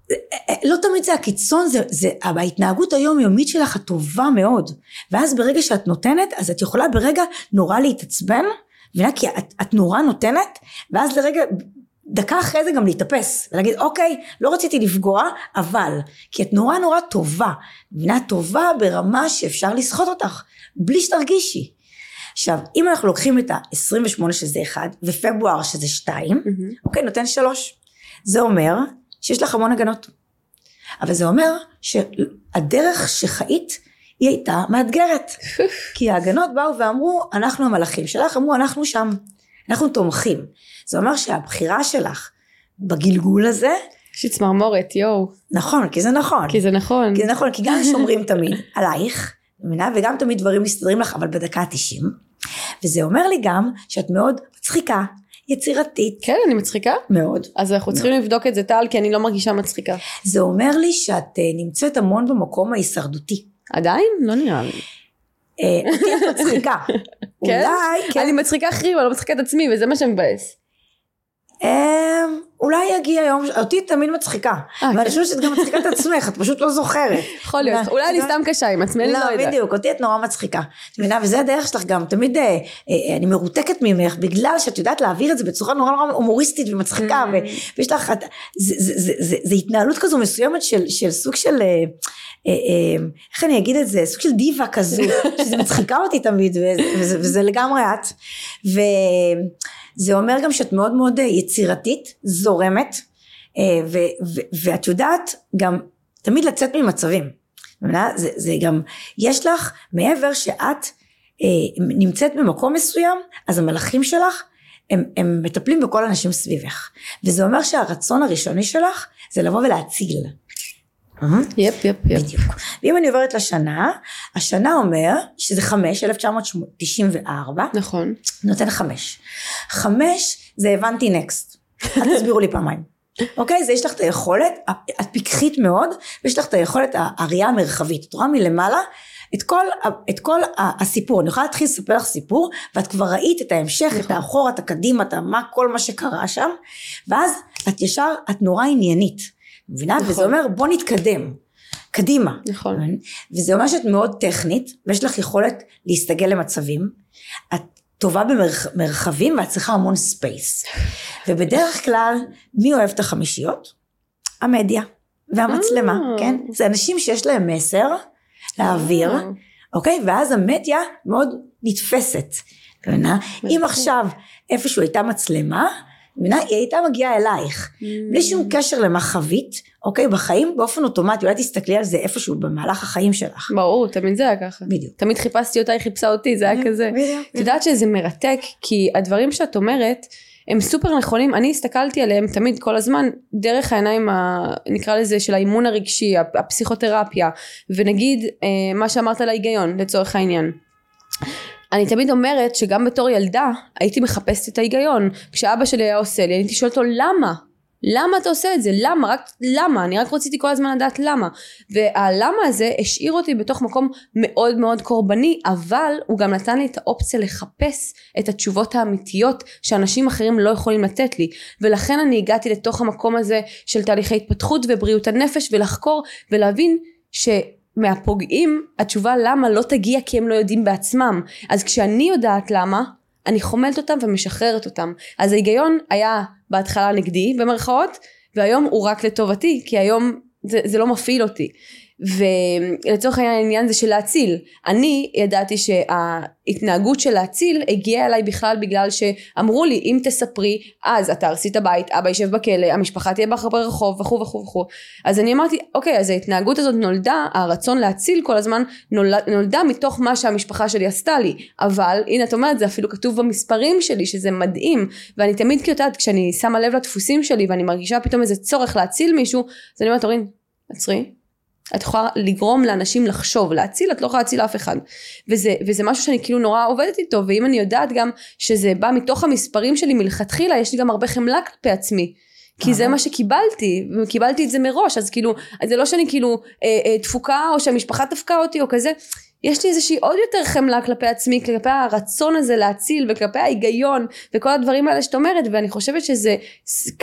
לא תמיד זה הקיצון, זה, זה ההתנהגות היומיומית שלך הטובה מאוד. ואז ברגע שאת נותנת, אז את יכולה ברגע נורא להתעצבן, מבינה? כי את, את נורא נותנת, ואז לרגע, דקה אחרי זה גם להתאפס, ולהגיד אוקיי, לא רציתי לפגוע, אבל, כי את נורא נורא טובה, מבינה? טובה ברמה שאפשר לסחוט אותך, בלי שתרגישי. עכשיו, אם אנחנו לוקחים את ה-28 שזה 1 ופברואר שזה 2, mm-hmm. אוקיי, נותן 3. זה אומר שיש לך המון הגנות. אבל זה אומר שהדרך שחיית היא הייתה מאתגרת. כי ההגנות באו ואמרו, אנחנו המלאכים שלך, אמרו, אנחנו שם. אנחנו תומכים. זה אומר שהבחירה שלך בגלגול הזה, יש לי צמרמורת, יואו. נכון, כי זה נכון. כי זה נכון. כי זה נכון, כי גם שומרים תמיד עלייך, מבינה? וגם תמיד דברים מסתדרים לך, אבל בדקה ה-90. וזה אומר לי גם שאת מאוד מצחיקה, יצירתית. כן, אני מצחיקה? מאוד. אז אנחנו צריכים מאוד. לבדוק את זה טל, כי אני לא מרגישה מצחיקה. זה אומר לי שאת uh, נמצאת המון במקום ההישרדותי. עדיין? לא נראה לי. אה, אותי את מצחיקה. כן? אולי, כן. אני מצחיקה אחרים, אני לא מצחיקה את עצמי, וזה מה שמבאס. אולי יגיע יום, אותי תמיד מצחיקה, אה, ואני כן. חושבת שאת גם מצחיקה את עצמך, את פשוט לא זוכרת. יכול להיות, אולי אני סתם קשה עם עצמי, אני לא, לא יודעת. לא, בדיוק, אותי את נורא מצחיקה. את מבינה, וזה הדרך שלך גם, תמיד אה, אה, אני מרותקת ממך, בגלל שאת יודעת להעביר את זה בצורה נורא נורא הומוריסטית ומצחיקה, mm. ויש לך, זה התנהלות כזו מסוימת של סוג של... איך אני אגיד את זה, סוג של דיבה כזו, שזה מצחיקה אותי תמיד, וזה לגמרי את. זה אומר גם שאת מאוד מאוד אה, יצירתית, זורמת, אה, ו- ו- ואת יודעת גם תמיד לצאת ממצבים. זה, זה גם, יש לך, מעבר שאת אה, נמצאת במקום מסוים, אז המלאכים שלך, הם, הם מטפלים בכל האנשים סביבך. וזה אומר שהרצון הראשוני שלך, זה לבוא ולהציל. יפ יפ יפ. בדיוק. ואם אני עוברת לשנה, השנה אומר שזה חמש, 1994. נכון. נותן חמש. חמש זה הבנתי נקסט. אל תסבירו לי פעמיים. אוקיי? זה יש לך את היכולת, את פיקחית מאוד, ויש לך את היכולת הראייה המרחבית. את רואה מלמעלה את כל, את כל הסיפור. אני יכולה להתחיל לספר לך סיפור, ואת כבר ראית את ההמשך, נכון. את האחורה, את הקדימה, את מה, כל מה שקרה שם, ואז את ישר, את נורא עניינית. מבינה? נכון. וזה אומר בוא נתקדם. קדימה. נכון. וזה אומר שאת מאוד טכנית, ויש לך יכולת להסתגל למצבים. את טובה במרחבים ואת צריכה המון space. ובדרך כלל, מי אוהב את החמישיות? המדיה והמצלמה, אה. כן? זה אנשים שיש להם מסר להעביר, אה. אוקיי? ואז המדיה מאוד נתפסת. אם עכשיו איפשהו הייתה מצלמה, מבינה? היא הייתה מגיעה אלייך, mm. בלי שום קשר למה חווית, אוקיי? בחיים באופן אוטומטי, אולי תסתכלי על זה איפשהו במהלך החיים שלך. ברור, תמיד זה היה ככה. בדיוק. תמיד חיפשתי אותה, היא חיפשה אותי, זה היה כזה. בדיוק. את יודעת שזה מרתק, כי הדברים שאת אומרת, הם סופר נכונים, אני הסתכלתי עליהם תמיד כל הזמן דרך העיניים ה... נקרא לזה של האימון הרגשי, הפסיכותרפיה, ונגיד אה, מה שאמרת על ההיגיון לצורך העניין. אני תמיד אומרת שגם בתור ילדה הייתי מחפשת את ההיגיון. כשאבא שלי היה עושה לי, הייתי שואלת אותו למה? למה אתה עושה את זה? למה? רק למה? אני רק רציתי כל הזמן לדעת למה. והלמה הזה השאיר אותי בתוך מקום מאוד מאוד קורבני, אבל הוא גם נתן לי את האופציה לחפש את התשובות האמיתיות שאנשים אחרים לא יכולים לתת לי. ולכן אני הגעתי לתוך המקום הזה של תהליכי התפתחות ובריאות הנפש ולחקור ולהבין ש... מהפוגעים התשובה למה לא תגיע כי הם לא יודעים בעצמם. אז כשאני יודעת למה אני חומלת אותם ומשחררת אותם. אז ההיגיון היה בהתחלה נגדי במרכאות והיום הוא רק לטובתי כי היום זה, זה לא מפעיל אותי ולצורך העניין זה של להציל. אני ידעתי שההתנהגות של להציל הגיעה אליי בכלל בגלל שאמרו לי אם תספרי אז אתה הרסי את הבית, אבא יישב בכלא, המשפחה תהיה ברחוב וכו' וכו' וכו'. אז אני אמרתי אוקיי אז ההתנהגות הזאת נולדה, הרצון להציל כל הזמן נולד, נולדה מתוך מה שהמשפחה שלי עשתה לי. אבל הנה את אומרת זה אפילו כתוב במספרים שלי שזה מדהים ואני תמיד יודעת כשאני שמה לב לדפוסים שלי ואני מרגישה פתאום איזה צורך להציל מישהו אז אני אומרת אורין עצרי את יכולה לגרום לאנשים לחשוב, להציל, את לא יכולה להציל אף אחד. וזה, וזה משהו שאני כאילו נורא עובדת איתו, ואם אני יודעת גם שזה בא מתוך המספרים שלי מלכתחילה, יש לי גם הרבה חמלה כלפי עצמי. כי זה מה שקיבלתי, וקיבלתי את זה מראש, אז כאילו, זה לא שאני כאילו אה, אה, תפוקה, או שהמשפחה דפקה אותי, או כזה, יש לי איזושהי עוד יותר חמלה כלפי עצמי, כלפי הרצון הזה להציל, וכלפי ההיגיון, וכל הדברים האלה שאת אומרת, ואני חושבת שזה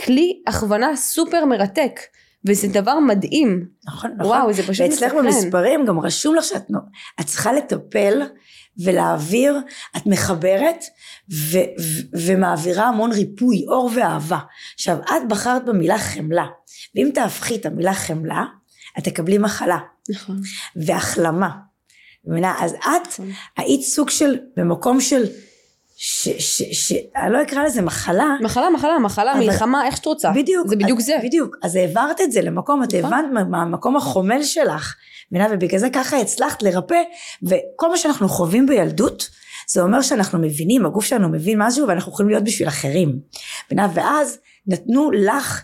כלי הכוונה סופר מרתק. וזה דבר מדהים. נכון, נכון. וואו, זה פשוט ואצלך במספרים גם רשום לך שאת את צריכה לטפל ולהעביר, את מחברת ו, ו, ומעבירה המון ריפוי, אור ואהבה. עכשיו, את בחרת במילה חמלה, ואם תהפכי את המילה חמלה, את תקבלי מחלה. נכון. והחלמה. מבינה? אז את נכון. היית סוג של, במקום של ש, ש, ש, אני לא אקרא לזה מחלה. מחלה, מחלה, מחלה, אבל, מלחמה, איך שאת רוצה. בדיוק. זה בדיוק אז, זה. בדיוק. אז העברת את זה למקום, את נכון. הבנת מהמקום החומל שלך. מבינה? ובגלל זה ככה הצלחת לרפא, וכל מה שאנחנו חווים בילדות, זה אומר שאנחנו מבינים, הגוף שלנו מבין משהו, ואנחנו יכולים להיות בשביל אחרים. מבינה? ואז נתנו לך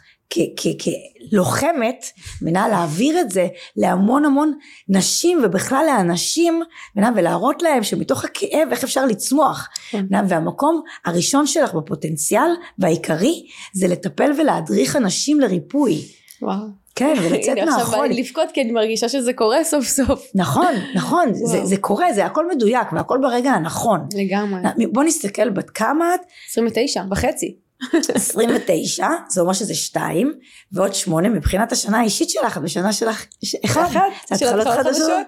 כלוחמת, מנה להעביר את זה להמון המון נשים ובכלל לאנשים, מנה ולהראות להם שמתוך הכאב איך אפשר לצמוח. כן. מנה, והמקום הראשון שלך בפוטנציאל והעיקרי זה לטפל ולהדריך אנשים לריפוי. וואו. כן, ולצאת מהחול. עכשיו בא לי לבכות כי אני מרגישה שזה קורה סוף סוף. נכון, נכון, זה, זה קורה, זה הכל מדויק והכל ברגע הנכון. לגמרי. בוא נסתכל בת כמה את? 29 וחצי. 29, זה אומר שזה 2, ועוד 8 מבחינת השנה האישית שלך, בשנה שלך 1, זה התחלות חדשות.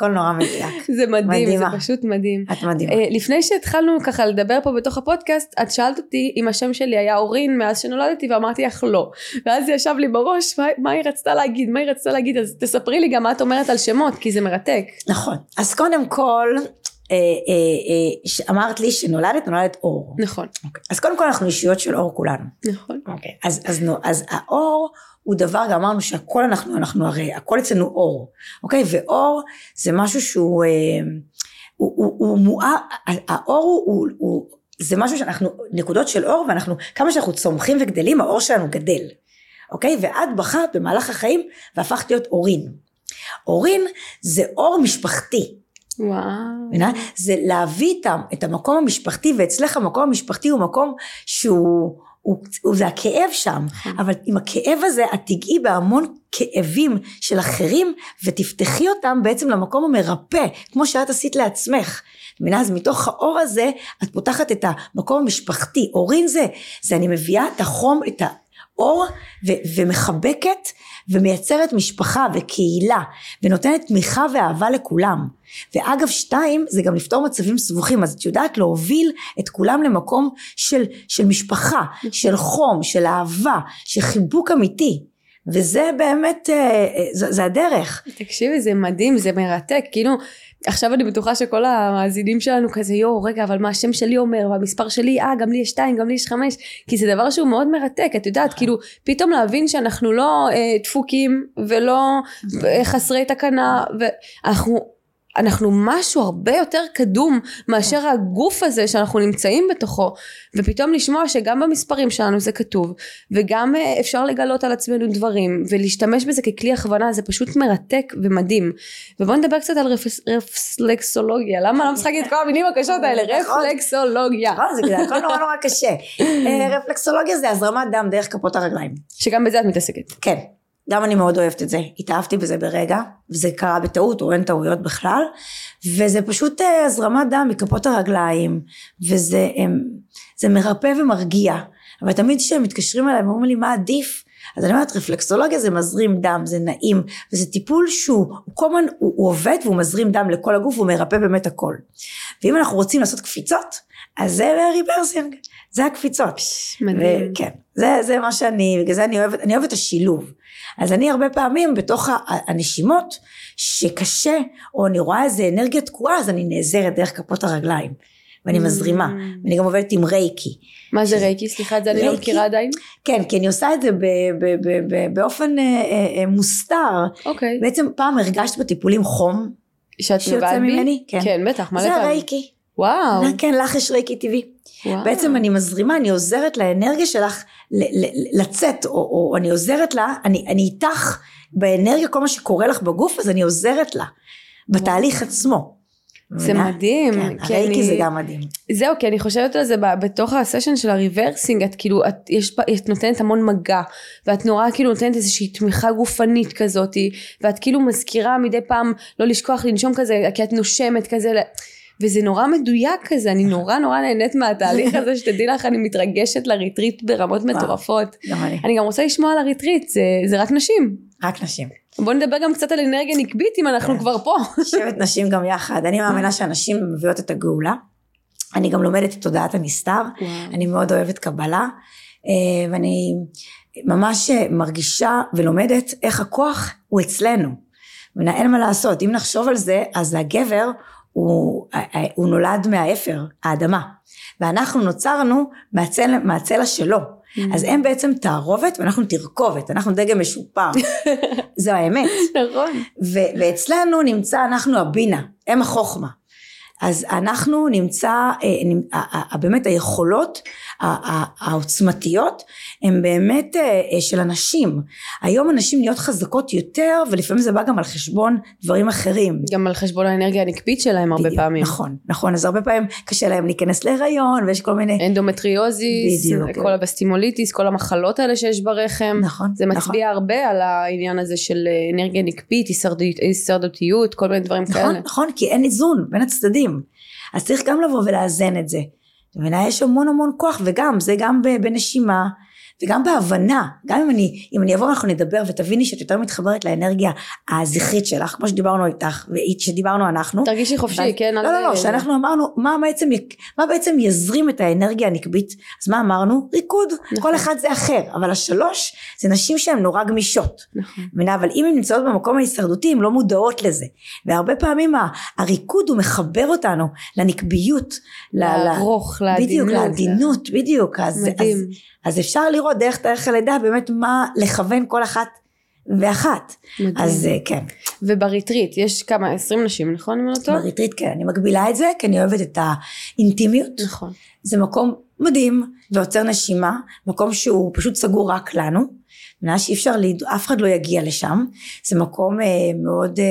הכל נורא מדויק. זה מדהים, מדהימה. זה פשוט מדהים. את מדהימה. Uh, לפני שהתחלנו ככה לדבר פה בתוך הפודקאסט, את שאלת אותי אם השם שלי היה אורין מאז שנולדתי, ואמרתי לך לא. ואז זה ישב לי בראש, מה, מה היא רצתה להגיד, מה היא רצתה להגיד, אז תספרי לי גם מה את אומרת על שמות, כי זה מרתק. נכון. אז קודם כל, אמרת לי שנולדת, נולדת אור. נכון. אוקיי. אז קודם כל אנחנו אישיות של אור כולנו. נכון. אוקיי. אז, אז, אז האור הוא דבר, גם אמרנו שהכל אנחנו, אנחנו הרי, הכל אצלנו אור. אוקיי? ואור זה משהו שהוא, הוא, הוא, הוא מואר, האור הוא, הוא, הוא, זה משהו שאנחנו, נקודות של אור, ואנחנו, כמה שאנחנו צומחים וגדלים, האור שלנו גדל. אוקיי? ואת בחרת במהלך החיים והפכת להיות אורין. אורין זה אור משפחתי. וואו. זה להביא איתם את המקום המשפחתי, ואצלך המקום המשפחתי הוא מקום שהוא, הוא, הוא, זה הכאב שם, נכון. אבל עם הכאב הזה את תיגעי בהמון כאבים של אחרים, ותפתחי אותם בעצם למקום המרפא, כמו שאת עשית לעצמך. מבינה? אז מתוך האור הזה את פותחת את המקום המשפחתי. אורין זה, זה אני מביאה את החום, את האור ו- ומחבקת ומייצרת משפחה וקהילה ונותנת תמיכה ואהבה לכולם. ואגב שתיים זה גם לפתור מצבים סבוכים אז את יודעת להוביל את כולם למקום של, של משפחה, של חום, של אהבה, של חיבוק אמיתי. וזה באמת, אה, אה, זה, זה הדרך. תקשיבי זה מדהים, זה מרתק, כאילו עכשיו אני בטוחה שכל המאזינים שלנו כזה יואו רגע אבל מה השם שלי אומר? והמספר שלי? אה גם לי יש שתיים גם לי יש חמש. כי זה דבר שהוא מאוד מרתק את יודעת כאילו פתאום להבין שאנחנו לא אה, דפוקים ולא אה, חסרי תקנה ואנחנו אנחנו משהו הרבה יותר קדום מאשר הגוף הזה שאנחנו נמצאים בתוכו. ופתאום לשמוע שגם במספרים שלנו זה כתוב וגם אה, אפשר לגלות על עצמנו דברים ולהשתמש בזה ככלי הכוונה זה פשוט מרתק ומדהים. ובואו נדבר קצת על רפלקסולוגיה. למה לא משחקת את כל המינים הקשות האלה? נכון. רפלקסולוגיה. נכון, זה הכל נורא נורא קשה. אה, רפלקסולוגיה זה הזרמת דם דרך כפות הרגליים. שגם בזה את מתעסקת. כן גם אני מאוד אוהבת את זה, התאהבתי בזה ברגע, וזה קרה בטעות או אין טעויות בכלל, וזה פשוט אה, הזרמת דם מכפות הרגליים, וזה זה מרפא ומרגיע, אבל תמיד כשהם מתקשרים אליי ואומרים לי מה עדיף, אז אני אומרת רפלקסולוגיה זה מזרים דם, זה נעים, וזה טיפול שהוא כל הזמן, הוא, הוא עובד והוא מזרים דם לכל הגוף, הוא מרפא באמת הכל. ואם אנחנו רוצים לעשות קפיצות, אז זה ריברסינג, זה הקפיצות. מדהים. כן, זה, זה מה שאני, בגלל זה אני אוהבת, אני אוהבת את השילוב. אז אני הרבה פעמים בתוך הנשימות שקשה, או אני רואה איזה אנרגיה תקועה, אז אני נעזרת דרך כפות הרגליים. ואני Mm. מזרימה, ואני גם עובדת עם רייקי. מה זה רייקי? סליחה, את זה אני לא? מכירה עדיין. כן, כי אני עושה את זה באופן אה, אה, אה, מוסתר. אוקיי. בעצם פעם הרגשת בטיפולים חום שאת שיוצא נוגעת בי? ממני? כן. כן, בטח, מלא זה פעמים. הרייקי. וואו. כן, לך יש רייקי טבעי. וואו. בעצם אני מזרימה, אני עוזרת לאנרגיה שלך לצאת, או, או אני עוזרת לה, אני, אני איתך באנרגיה, כל מה שקורה לך בגוף, אז אני עוזרת לה, בתהליך עצמו. זה מבינה? מדהים. כן, הרייקי אני- זה גם מדהים. זהו, כי אני חושבת על זה בתוך הסשן של הריברסינג, את כאילו, את, יש, את נותנת המון מגע, ואת נורא כאילו נותנת איזושהי תמיכה גופנית כזאת, ואת כאילו מזכירה מדי פעם לא לשכוח לנשום כזה, כי את נושמת כזה, וזה נורא מדויק כזה, אני נורא נורא נהנית מהתהליך הזה, שתדעי לך, אני מתרגשת לריטריט ברמות מטורפות. גם אני. אני גם רוצה לשמוע על הריטריט, זה, זה רק נשים. רק נשים. בוא נדבר גם קצת על אנרגיה נקבית אם אנחנו כן. כבר פה. שבט נשים גם יחד. אני מאמינה שהנשים מביאות את הגאולה. אני גם לומדת את תודעת הנסתר. אני מאוד אוהבת קבלה, אה, ואני ממש אה, מרגישה ולומדת איך הכוח הוא אצלנו. אין מה לעשות, אם נחשוב על זה, אז הגבר הוא, אה, הוא נולד מהאפר, האדמה, ואנחנו נוצרנו מהצלע, מהצלע שלו. אז הם בעצם תערובת ואנחנו תרכובת, אנחנו דגם משופר. זו האמת. נכון. ואצלנו נמצא אנחנו הבינה, הם החוכמה. אז אנחנו נמצא, אה, באמת היכולות העוצמתיות הן באמת אה, אה, של הנשים. היום הנשים נהיות חזקות יותר ולפעמים זה בא גם על חשבון דברים אחרים. גם על חשבון האנרגיה הנקבית שלהם הרבה בדיוק, פעמים. נכון, נכון, אז הרבה פעמים קשה להם להיכנס להיריון ויש כל מיני, אנדומטריוזיס, בדיוק. כל הווסטיבוליטיס, כל המחלות האלה שיש ברחם. נכון, זה נכון. מצביע הרבה על העניין הזה של אנרגיה נקבית, הישרדות- הישרדותיות, כל מיני דברים נכון, כאלה. נכון, כי אין איזון בין הצדדים. אז צריך גם לבוא ולאזן את זה. מבינה, יש המון המון כוח, וגם, זה גם בנשימה, וגם בהבנה. גם אם אני, אם אני אבוא ואנחנו נדבר ותביני שאת יותר מתחברת לאנרגיה הזכרית שלך, כמו שדיברנו איתך, שדיברנו אנחנו. תרגישי חופשי, ואז- כן? לא, לא, לא, שאנחנו אמרנו, מה בעצם, מה בעצם יזרים את האנרגיה הנקבית? אז מה אמרנו? ריקוד. נכון. כל אחד זה אחר, אבל השלוש זה נשים שהן נורא גמישות. נכון. מבינה? אבל אם הן נמצאות במקום ההישרדותי, הן לא מודעות לזה. והרבה פעמים הריקוד הוא מחבר אותנו לנקביות. לרכות, לעדינות. בדיוק, לעדינות, בדיוק. אז, מדהים. אז, אז אפשר לראות דרך תאריך הלידה באמת מה לכוון כל אחת ואחת. מדהים. אז אה, כן, ובריטריט, יש כמה, 20 נשים, נכון? אם אני לא טועה? בריטריט כן, אני מגבילה את זה, כי אני אוהבת את האינטימיות. נכון. זה מקום מדהים ועוצר נשימה, מקום שהוא פשוט סגור רק לנו. מבינה שאי אפשר, אף אחד לא יגיע לשם, זה מקום אה, מאוד אה,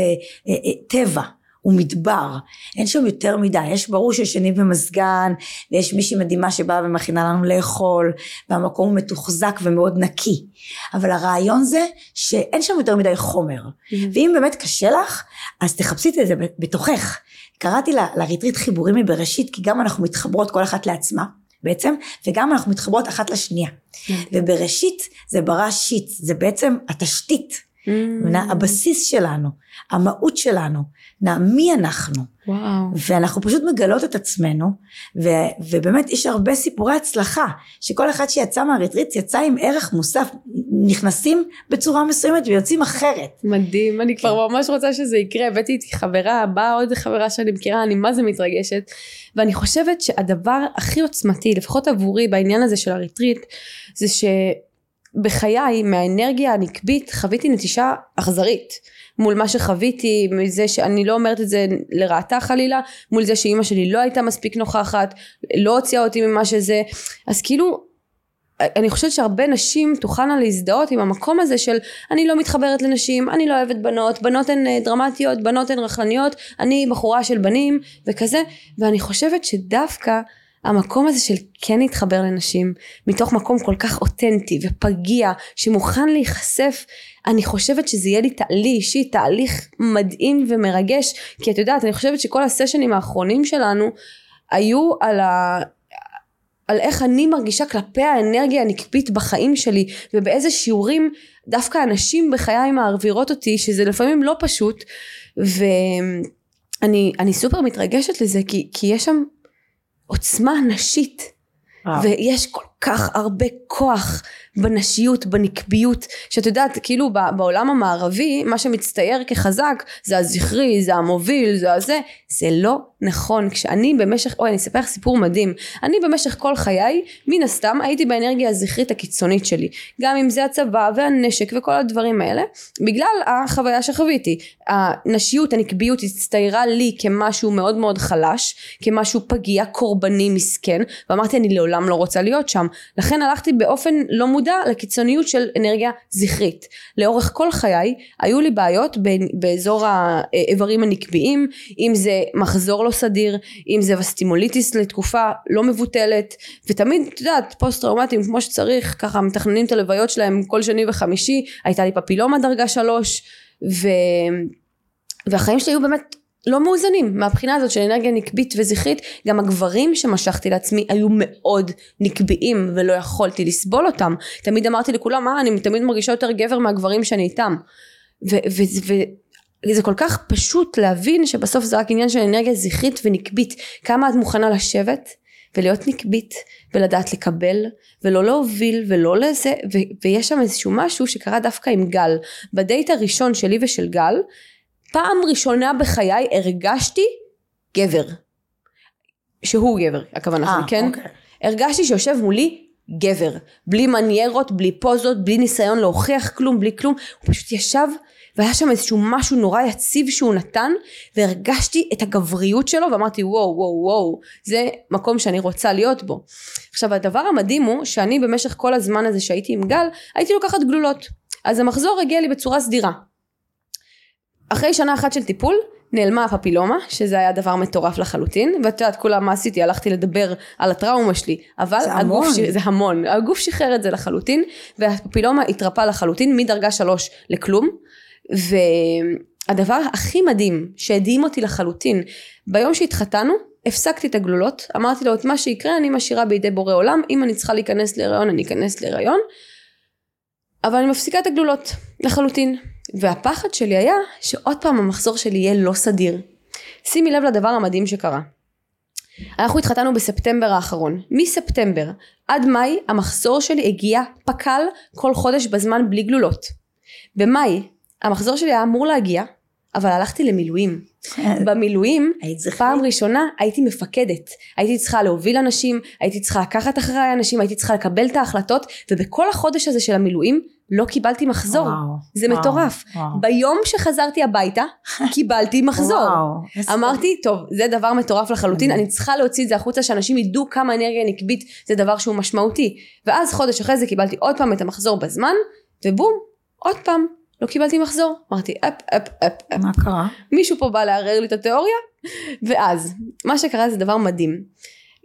אה, אה, טבע, הוא מדבר, אין שם יותר מדי, יש ברור שישנים במזגן, ויש מישהי מדהימה שבאה ומכינה לנו לאכול, והמקום הוא מתוחזק ומאוד נקי, אבל הרעיון זה שאין שם יותר מדי חומר, ואם באמת קשה לך, אז תחפשי את זה בתוכך. קראתי ל- לריטריט חיבורים מבראשית, כי גם אנחנו מתחברות כל אחת לעצמה. בעצם, וגם אנחנו מתחברות אחת לשנייה. ובראשית זה בראשית, זה בעצם התשתית? הבסיס שלנו, המהות שלנו, מי אנחנו. וואו. ואנחנו פשוט מגלות את עצמנו, ו, ובאמת יש הרבה סיפורי הצלחה, שכל אחד שיצא מהריטריט יצא עם ערך מוסף, נכנסים בצורה מסוימת ויוצאים אחרת. מדהים, אני כן. כבר ממש רוצה שזה יקרה, הבאתי איתי חברה, באה עוד חברה שאני מכירה, אני מה זה מתרגשת, ואני חושבת שהדבר הכי עוצמתי, לפחות עבורי בעניין הזה של הריטריט, זה שבחיי מהאנרגיה הנקבית חוויתי נטישה אכזרית. מול מה שחוויתי, מזה שאני לא אומרת את זה לרעתה חלילה, מול זה שאימא שלי לא הייתה מספיק נוכחת, לא הוציאה אותי ממה שזה, אז כאילו אני חושבת שהרבה נשים תוכלנה להזדהות עם המקום הזה של אני לא מתחברת לנשים, אני לא אוהבת בנות, בנות הן אה, דרמטיות, בנות הן רכלניות, אני בחורה של בנים וכזה, ואני חושבת שדווקא המקום הזה של כן להתחבר לנשים, מתוך מקום כל כך אותנטי ופגיע, שמוכן להיחשף, אני חושבת שזה יהיה לי, ת- לי אישית תהליך מדהים ומרגש, כי את יודעת, אני חושבת שכל הסשנים האחרונים שלנו היו על ה... על איך אני מרגישה כלפי האנרגיה הנקבית בחיים שלי ובאיזה שיעורים דווקא הנשים בחיי מעבירות אותי שזה לפעמים לא פשוט ואני אני סופר מתרגשת לזה כי, כי יש שם עוצמה נשית וואו. ויש כל כך הרבה כוח בנשיות, בנקביות, שאת יודעת, כאילו בעולם המערבי, מה שמצטייר כחזק זה הזכרי, זה המוביל, זה הזה, זה לא נכון. כשאני במשך, אוי, אני אספר לך סיפור מדהים. אני במשך כל חיי, מן הסתם, הייתי באנרגיה הזכרית הקיצונית שלי. גם אם זה הצבא והנשק וכל הדברים האלה, בגלל החוויה שחוויתי. הנשיות, הנקביות, הצטיירה לי כמשהו מאוד מאוד חלש, כמשהו פגיע, קורבני, מסכן, ואמרתי, אני לעולם לא רוצה להיות שם. לכן הלכתי באופן לא מודע לקיצוניות של אנרגיה זכרית. לאורך כל חיי היו לי בעיות ב- באזור האיברים הנקביים, אם זה מחזור לא סדיר, אם זה וסטימוליטיס לתקופה לא מבוטלת, ותמיד, את יודעת, פוסט טראומטיים כמו שצריך, ככה מתכננים את הלוויות שלהם כל שני וחמישי, הייתה לי פפילומה דרגה שלוש, ו... והחיים שלי היו באמת לא מאוזנים מהבחינה הזאת של אנרגיה נקבית וזכרית גם הגברים שמשכתי לעצמי היו מאוד נקביים ולא יכולתי לסבול אותם. תמיד אמרתי לכולם אה אני תמיד מרגישה יותר גבר מהגברים שאני איתם. וזה כל כך פשוט להבין שבסוף זה רק עניין של אנרגיה זכרית ונקבית. כמה את מוכנה לשבת ולהיות נקבית ולדעת לקבל ולא להוביל ולא לזה ויש שם איזשהו משהו שקרה דווקא עם גל. בדייט הראשון שלי ושל גל פעם ראשונה בחיי הרגשתי גבר. שהוא גבר, הכוונה אה, שלי, כן? אוקיי. הרגשתי שיושב מולי גבר. בלי מניירות, בלי פוזות, בלי ניסיון להוכיח כלום, בלי כלום. הוא פשוט ישב והיה שם איזשהו משהו נורא יציב שהוא נתן והרגשתי את הגבריות שלו ואמרתי וואו וואו וואו זה מקום שאני רוצה להיות בו. עכשיו הדבר המדהים הוא שאני במשך כל הזמן הזה שהייתי עם גל הייתי לוקחת גלולות. אז המחזור הגיע לי בצורה סדירה. אחרי שנה אחת של טיפול נעלמה הפפילומה שזה היה דבר מטורף לחלוטין ואת יודעת כולה מה עשיתי? הלכתי לדבר על הטראומה שלי אבל זה הגוף המון. ש... זה המון. הגוף שחרר את זה לחלוטין והפפילומה התרפא לחלוטין מדרגה שלוש לכלום והדבר הכי מדהים שהדהים אותי לחלוטין ביום שהתחתנו הפסקתי את הגלולות אמרתי לו את מה שיקרה אני משאירה בידי בורא עולם אם אני צריכה להיכנס להיריון אני אכנס להיריון אבל אני מפסיקה את הגלולות לחלוטין והפחד שלי היה שעוד פעם המחזור שלי יהיה לא סדיר. שימי לב לדבר המדהים שקרה. אנחנו התחתנו בספטמבר האחרון. מספטמבר עד מאי המחזור שלי הגיע פק"ל כל חודש בזמן בלי גלולות. במאי המחזור שלי היה אמור להגיע אבל הלכתי למילואים. במילואים? פעם ראשונה הייתי מפקדת. הייתי צריכה להוביל אנשים הייתי צריכה לקחת אחריי אנשים הייתי צריכה לקבל את ההחלטות ובכל החודש הזה של המילואים לא קיבלתי מחזור. וואו, זה וואו, מטורף. וואו. ביום שחזרתי הביתה קיבלתי מחזור. וואו, אמרתי טוב זה דבר מטורף לחלוטין. אני צריכה להוציא את זה החוצה שאנשים ידעו כמה אנרגיה נקבית זה דבר שהוא משמעותי. ואז חודש אחרי זה קיבלתי עוד פעם את המחזור בזמן ובום עוד פעם לא קיבלתי מחזור. אמרתי אפ אפ אפ אפ. מה קרה? מישהו פה בא לערער לי את התיאוריה? ואז מה שקרה זה דבר מדהים.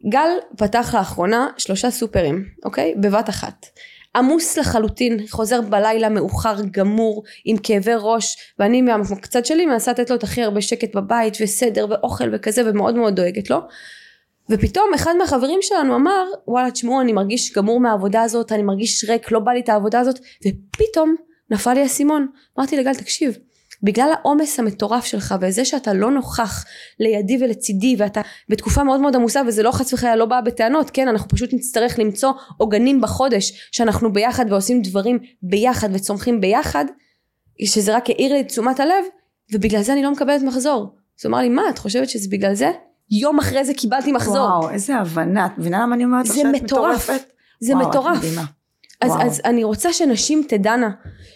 גל פתח לאחרונה שלושה סופרים אוקיי? בבת אחת. עמוס לחלוטין חוזר בלילה מאוחר גמור עם כאבי ראש ואני מהקצת שלי מנסה לתת לו את הכי הרבה שקט בבית וסדר ואוכל וכזה ומאוד מאוד דואגת לו. ופתאום אחד מהחברים שלנו אמר וואלה תשמעו אני מרגיש גמור מהעבודה הזאת אני מרגיש ריק לא בא לי את העבודה הזאת. ופתאום נפל לי האסימון אמרתי לגל תקשיב בגלל העומס המטורף שלך וזה שאתה לא נוכח לידי ולצידי ואתה בתקופה מאוד מאוד עמוסה וזה לא חס וחלילה לא בא בטענות כן אנחנו פשוט נצטרך למצוא עוגנים בחודש שאנחנו ביחד ועושים דברים ביחד וצומחים ביחד שזה רק העיר לי את תשומת הלב ובגלל זה אני לא מקבלת מחזור אז הוא אמר לי מה את חושבת שזה בגלל זה? יום אחרי זה קיבלתי מחזור וואו, איזה הבנה. את מבינה למה אני אומרת זה מטורף. מטורפת? זה וואו, מטורף. אז, וואו. אז אני רוצה שנשים תדענה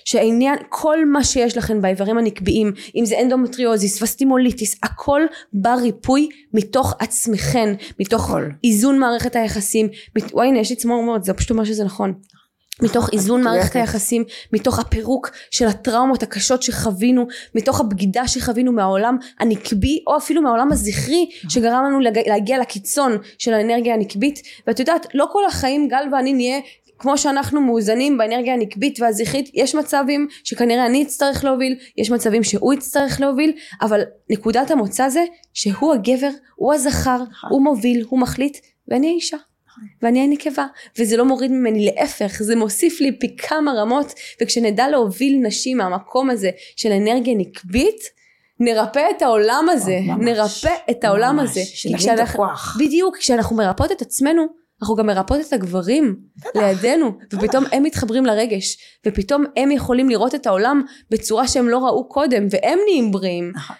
שהעניין כל מה שיש לכן באיברים הנקביים אם זה אנדומטריוזיס, וסטיבוליטיס הכל בר ריפוי מתוך עצמכן מתוך הכל. איזון מערכת היחסים מת... וואי הנה יש לי צמרמורת זה פשוט אומר שזה נכון מתוך איזון. מערכת היחסים, מתוך הפירוק של הטראומות הקשות שחווינו, מתוך הבגידה שחווינו מהעולם הנקבי, או אפילו מהעולם הזכרי, שגרם לנו להגיע לקיצון של האנרגיה הנקבית. ואת יודעת, לא כל החיים גל ואני נהיה כמו שאנחנו מאוזנים באנרגיה הנקבית והזכרית, יש מצבים שכנראה אני אצטרך להוביל, יש מצבים שהוא יצטרך להוביל, אבל נקודת המוצא זה שהוא הגבר, הוא הזכר, הוא מוביל, הוא מחליט, ואני האישה. ואני הנקבה וזה לא מוריד ממני להפך זה מוסיף לי פי כמה רמות וכשנדע להוביל נשים מהמקום הזה של אנרגיה נקבית נרפא את העולם הזה ממש. נרפא את העולם ממש. הזה שנבין את כשאנחנו- הכוח. בדיוק כשאנחנו מרפאות את עצמנו אנחנו גם מרפאות את הגברים לידינו, ופתאום הם מתחברים לרגש, ופתאום הם יכולים לראות את העולם בצורה שהם לא ראו קודם, והם נהיים בריאים. נכון.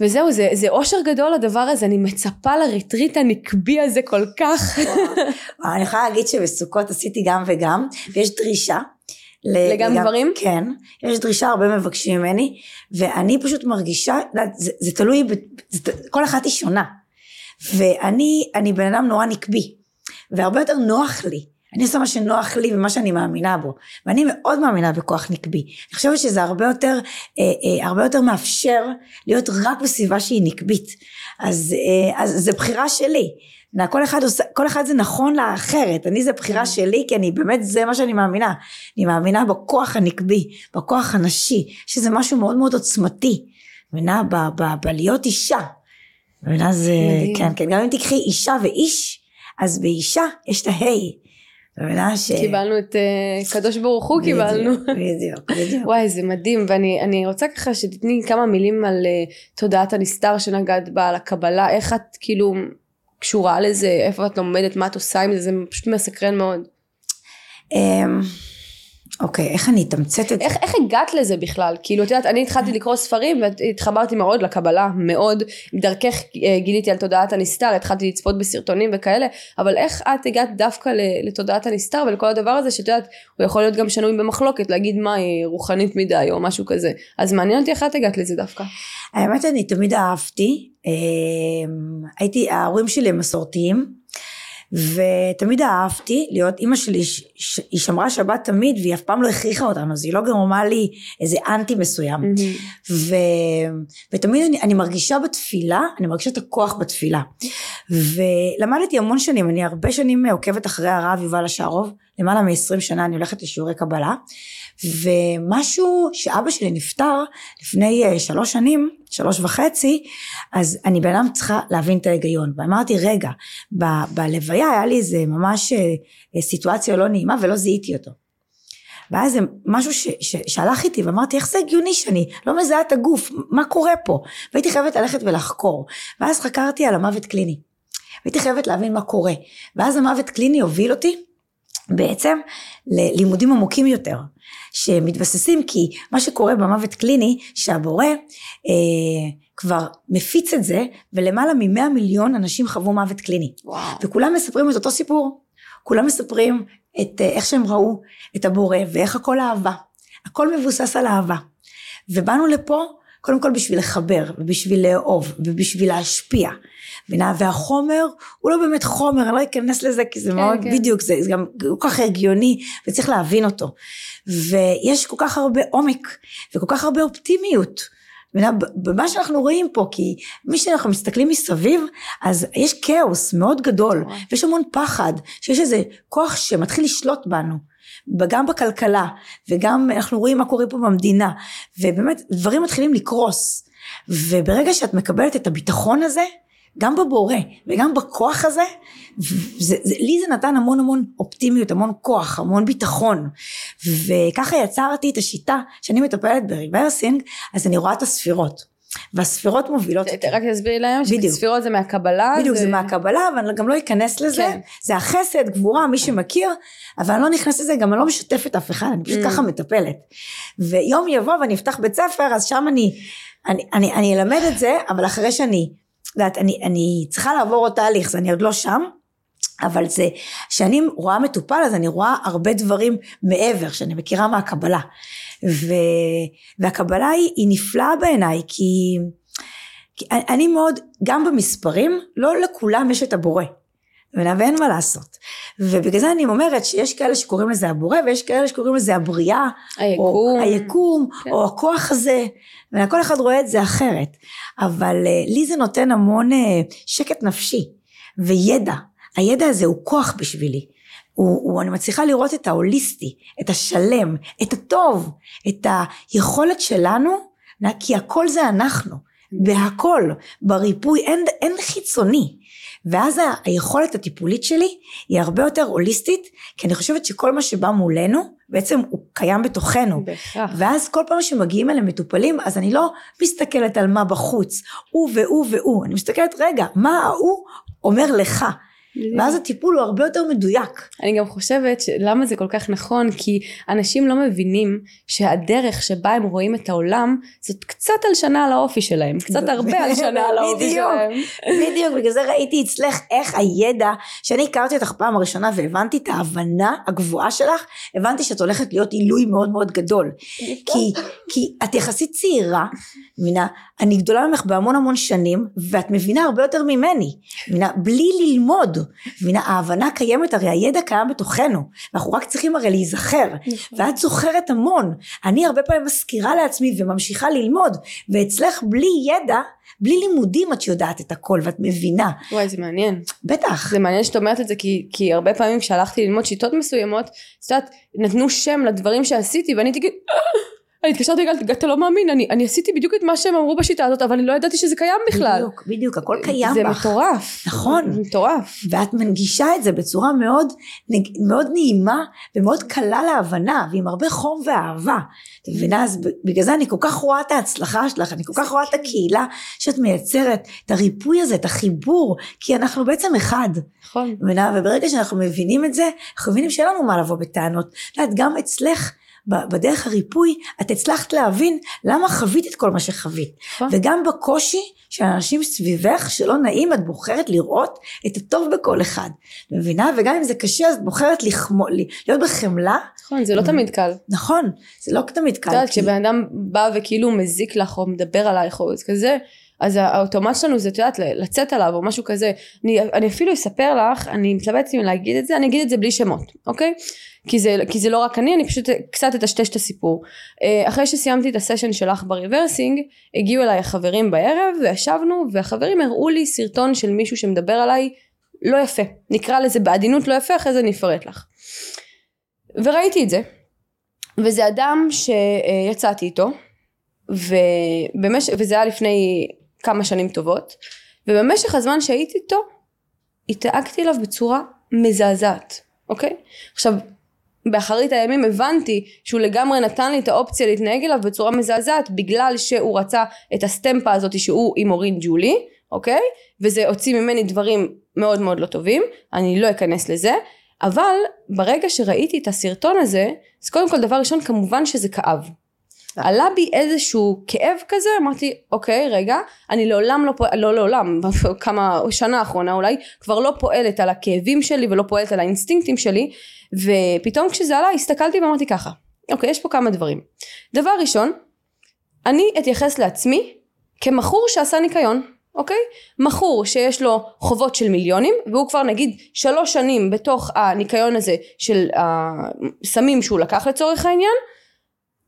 וזהו, זה, זה אושר גדול הדבר הזה, אני מצפה לריטריט הנקבי הזה כל כך. אני יכולה להגיד שבסוכות עשיתי גם וגם, ויש דרישה. ל- לגם גברים? כן, יש דרישה, הרבה מבקשים ממני, ואני פשוט מרגישה, זה, זה תלוי, זה, כל אחת היא שונה. ואני אני בן אדם נורא נקבי, והרבה יותר נוח לי. אני עושה מה שנוח לי ומה שאני מאמינה בו. ואני מאוד מאמינה בכוח נקבי. אני חושבת שזה הרבה יותר, אה, אה, הרבה יותר מאפשר להיות רק בסביבה שהיא נקבית. אז, אה, אז זה בחירה שלי. נע, כל אחד, עושה, כל אחד זה נכון לאחרת, אני זה בחירה שלי כי אני באמת זה מה שאני מאמינה, אני מאמינה בכוח הנקבי, בכוח הנשי, שזה משהו מאוד מאוד עוצמתי, מבינה? בלהיות אישה, מבינה? זה, מדהים. כן, כן, גם אם תקחי אישה ואיש, אז באישה יש את ההי? ש... קיבלנו את uh, קדוש ברוך הוא קיבלנו. בדיוק, בדיוק, בדיוק. וואי זה מדהים ואני אני רוצה ככה שתתני כמה מילים על uh, תודעת הנסתר שנגעת בה על הקבלה איך את כאילו קשורה לזה איפה את לומדת מה את עושה עם זה זה פשוט מסקרן מאוד אמ, אוקיי, איך אני אתמצת את זה? איך, איך הגעת לזה בכלל? כאילו את יודעת אני התחלתי לקרוא ספרים והתחברתי מאוד לקבלה מאוד. דרכך אה, גיליתי על תודעת הנסתר התחלתי לצפות בסרטונים וכאלה אבל איך את הגעת דווקא לתודעת הנסתר ולכל הדבר הזה שאת יודעת הוא יכול להיות גם שנוי במחלוקת להגיד מה היא רוחנית מדי או משהו כזה. אז מעניין אותי איך את הגעת לזה דווקא. האמת אני תמיד אהבתי, אמ, הייתי, ההורים שלי הם מסורתיים, ותמיד אהבתי להיות, אימא שלי, ש- היא שמרה שבת תמיד והיא אף פעם לא הכריחה אותנו, אז היא לא גרמה לי איזה אנטי מסוים. ו... ותמיד אני, אני מרגישה בתפילה, אני מרגישה את הכוח בתפילה. ולמדתי המון שנים, אני הרבה שנים עוקבת אחרי הרב יובל השערוב, למעלה מ-20 שנה אני הולכת לשיעורי קבלה, ומשהו שאבא שלי נפטר לפני אה, שלוש שנים, שלוש וחצי, אז אני בן אדם צריכה להבין את ההיגיון. ואמרתי, רגע, ב- בלוויה היה לי איזה ממש אה, אה, סיטואציה לא נעימה ולא זיהיתי אותו. ואז זה משהו ש, ש, שהלך איתי ואמרתי איך זה הגיוני שאני לא מזהה את הגוף? מה קורה פה? והייתי חייבת ללכת ולחקור. ואז חקרתי על המוות קליני. והייתי חייבת להבין מה קורה. ואז המוות קליני הוביל אותי בעצם ללימודים עמוקים יותר שמתבססים כי מה שקורה במוות קליני שהבורא אה, כבר מפיץ את זה ולמעלה ממאה מיליון אנשים חוו מוות קליני וואו וכולם מספרים את אותו סיפור. כולם מספרים את אה, איך שהם ראו את הבורא ואיך הכל אהבה. הכל מבוסס על אהבה. ובאנו לפה קודם כל בשביל לחבר ובשביל לאהוב ובשביל להשפיע. מבינה? והחומר הוא לא באמת חומר, אני לא אכנס לזה כי זה כן, מאוד כן. בדיוק, זה, זה גם כל כך הגיוני וצריך להבין אותו. ויש כל כך הרבה עומק וכל כך הרבה אופטימיות. מבינה? במה שאנחנו רואים פה, כי מי שאנחנו מסתכלים מסביב, אז יש כאוס מאוד גדול, וואי. ויש המון פחד, שיש איזה כוח שמתחיל לשלוט בנו. גם בכלכלה, וגם אנחנו רואים מה קורה פה במדינה, ובאמת דברים מתחילים לקרוס. וברגע שאת מקבלת את הביטחון הזה, גם בבורא וגם בכוח הזה, זה, זה, לי זה נתן המון המון אופטימיות, המון כוח, המון ביטחון. וככה יצרתי את השיטה שאני מטפלת בריברסינג, אז אני רואה את הספירות. והספירות מובילות אותי. רק תסבירי להם. שספירות זה מהקבלה בדיוק, זה מהקבלה, אבל גם לא אכנס לזה. כן. זה החסד, גבורה, מי שמכיר, אבל אני לא נכנסת לזה, גם אני לא משתפת אף אחד, אני פשוט Mm. ככה מטפלת. ויום יבוא ואני אפתח בית ספר, אז שם אני, אני, אני, אני אלמד את זה, אבל אחרי שאני, יודעת, אני, אני צריכה לעבור עוד תהליך, אז אני עוד לא שם. אבל זה, כשאני רואה מטופל אז אני רואה הרבה דברים מעבר שאני מכירה מהקבלה. ו, והקבלה היא, היא נפלאה בעיניי כי, כי אני- מאוד, גם במספרים, לא לכולם יש את הבורא. מבינה? ואין מה לעשות. ובגלל זה אני אומרת שיש כאלה שקוראים לזה הבורא ויש כאלה שקוראים לזה הבריאה. היקום. או היקום, כן. או הכוח הזה, וכל אחד רואה את זה אחרת, אבל אה, לי זה נותן המון אה, שקט נפשי וידע, הידע הזה הוא כוח בשבילי, הוא, הוא, אני מצליחה לראות את ההוליסטי, את השלם, את הטוב, את היכולת שלנו, כי הכל זה אנחנו, בהכל, בריפוי, אין, אין חיצוני. ואז היכולת הטיפולית שלי היא הרבה יותר הוליסטית, כי אני חושבת שכל מה שבא מולנו, בעצם הוא קיים בתוכנו. בהכרח. ואז כל פעם שמגיעים אליהם מטופלים, אז אני לא מסתכלת על מה בחוץ, הוא והוא והוא, אני מסתכלת, רגע, מה ההוא אומר לך? ואז הטיפול הוא הרבה יותר מדויק. אני גם חושבת למה זה כל כך נכון? כי אנשים לא מבינים שהדרך שבה הם רואים את העולם זאת קצת הלשנה על האופי שלהם קצת הרבה הלשנה על האופי שלהם. בדיוק בגלל זה ראיתי אצלך איך הידע שאני הכרתי אותך פעם הראשונה והבנתי את ההבנה הגבוהה שלך הבנתי שאת הולכת להיות עילוי מאוד מאוד גדול. כי, כי את יחסית צעירה מבינה? אני גדולה ממך בהמון המון שנים ואת מבינה הרבה יותר ממני מבינה? בלי ללמוד מבינה ההבנה קיימת הרי הידע קיים בתוכנו אנחנו רק צריכים הרי להיזכר. ואת זוכרת המון. אני הרבה פעמים מזכירה לעצמי וממשיכה ללמוד ואצלך בלי ידע בלי לימודים את יודעת את הכל ואת מבינה. וואי זה מעניין. בטח. זה מעניין שאת אומרת את זה כי, כי הרבה פעמים כשהלכתי ללמוד שיטות מסוימות את יודעת נתנו שם לדברים שעשיתי ואני הייתי כאילו אני התקשרתי לגל, אתה לא מאמין, אני, אני עשיתי בדיוק את מה שהם אמרו בשיטה הזאת, אבל אני לא ידעתי שזה קיים בכלל. בדיוק, בדיוק, הכל קיים זה בך. מטורף. נכון. זה מטורף. ואת מנגישה את זה בצורה מאוד, מאוד נעימה ומאוד קלה להבנה ועם הרבה חום ואהבה. את מבינה? אז בגלל זה אני כל כך רואה את ההצלחה שלך, אני כל כך רואה את הקהילה שאת מייצרת, את הריפוי הזה, את החיבור, כי אנחנו בעצם אחד. נכון. מבינה? וברגע שאנחנו מבינים את זה, אנחנו מבינים שאין לנו מה לבוא בטענות. את יודעת, גם אצלך, בדרך הריפוי, את הצלחת להבין למה חווית את כל מה שחווית. נכון. וגם בקושי של אנשים סביבך שלא נעים, את בוחרת לראות את הטוב בכל אחד. מבינה? וגם אם זה קשה, אז את בוחרת לחמו, להיות בחמלה. נכון, זה לא תמיד קל. נכון, זה לא תמיד קל. את יודעת, כשבן אדם בא וכאילו מזיק לך או מדבר עלייך או כזה, אז האוטומט שלנו זה, את יודעת, לצאת עליו או משהו כזה. אני, אני אפילו אספר לך, אני מתלבטת אם להגיד את זה, אני אגיד את זה בלי שמות, אוקיי? כי זה, כי זה לא רק אני, אני פשוט קצת אטשטש את הסיפור. אה, אחרי שסיימתי את הסשן שלך בריברסינג, הגיעו אליי החברים בערב, וישבנו, והחברים הראו לי סרטון של מישהו שמדבר עליי לא יפה. נקרא לזה בעדינות לא יפה, אחרי זה אני אפרט לך. וראיתי את זה, וזה אדם שיצאתי איתו, ובמש... וזה היה לפני כמה שנים טובות, ובמשך הזמן שהייתי איתו, התנהגתי אליו בצורה מזעזעת, אוקיי? עכשיו, באחרית הימים הבנתי שהוא לגמרי נתן לי את האופציה להתנהג אליו בצורה מזעזעת בגלל שהוא רצה את הסטמפה הזאת שהוא עם אורין ג'ולי, אוקיי? וזה הוציא ממני דברים מאוד מאוד לא טובים, אני לא אכנס לזה, אבל ברגע שראיתי את הסרטון הזה, אז קודם כל דבר ראשון כמובן שזה כאב. עלה בי איזשהו כאב כזה, אמרתי אוקיי רגע, אני לעולם לא פועלת, לא לעולם, כמה, שנה האחרונה אולי, כבר לא פועלת על הכאבים שלי ולא פועלת על האינסטינקטים שלי, ופתאום כשזה עלה הסתכלתי ואמרתי ככה, אוקיי יש פה כמה דברים. דבר ראשון, אני אתייחס לעצמי כמכור שעשה ניקיון, אוקיי? מכור שיש לו חובות של מיליונים והוא כבר נגיד שלוש שנים בתוך הניקיון הזה של הסמים שהוא לקח לצורך העניין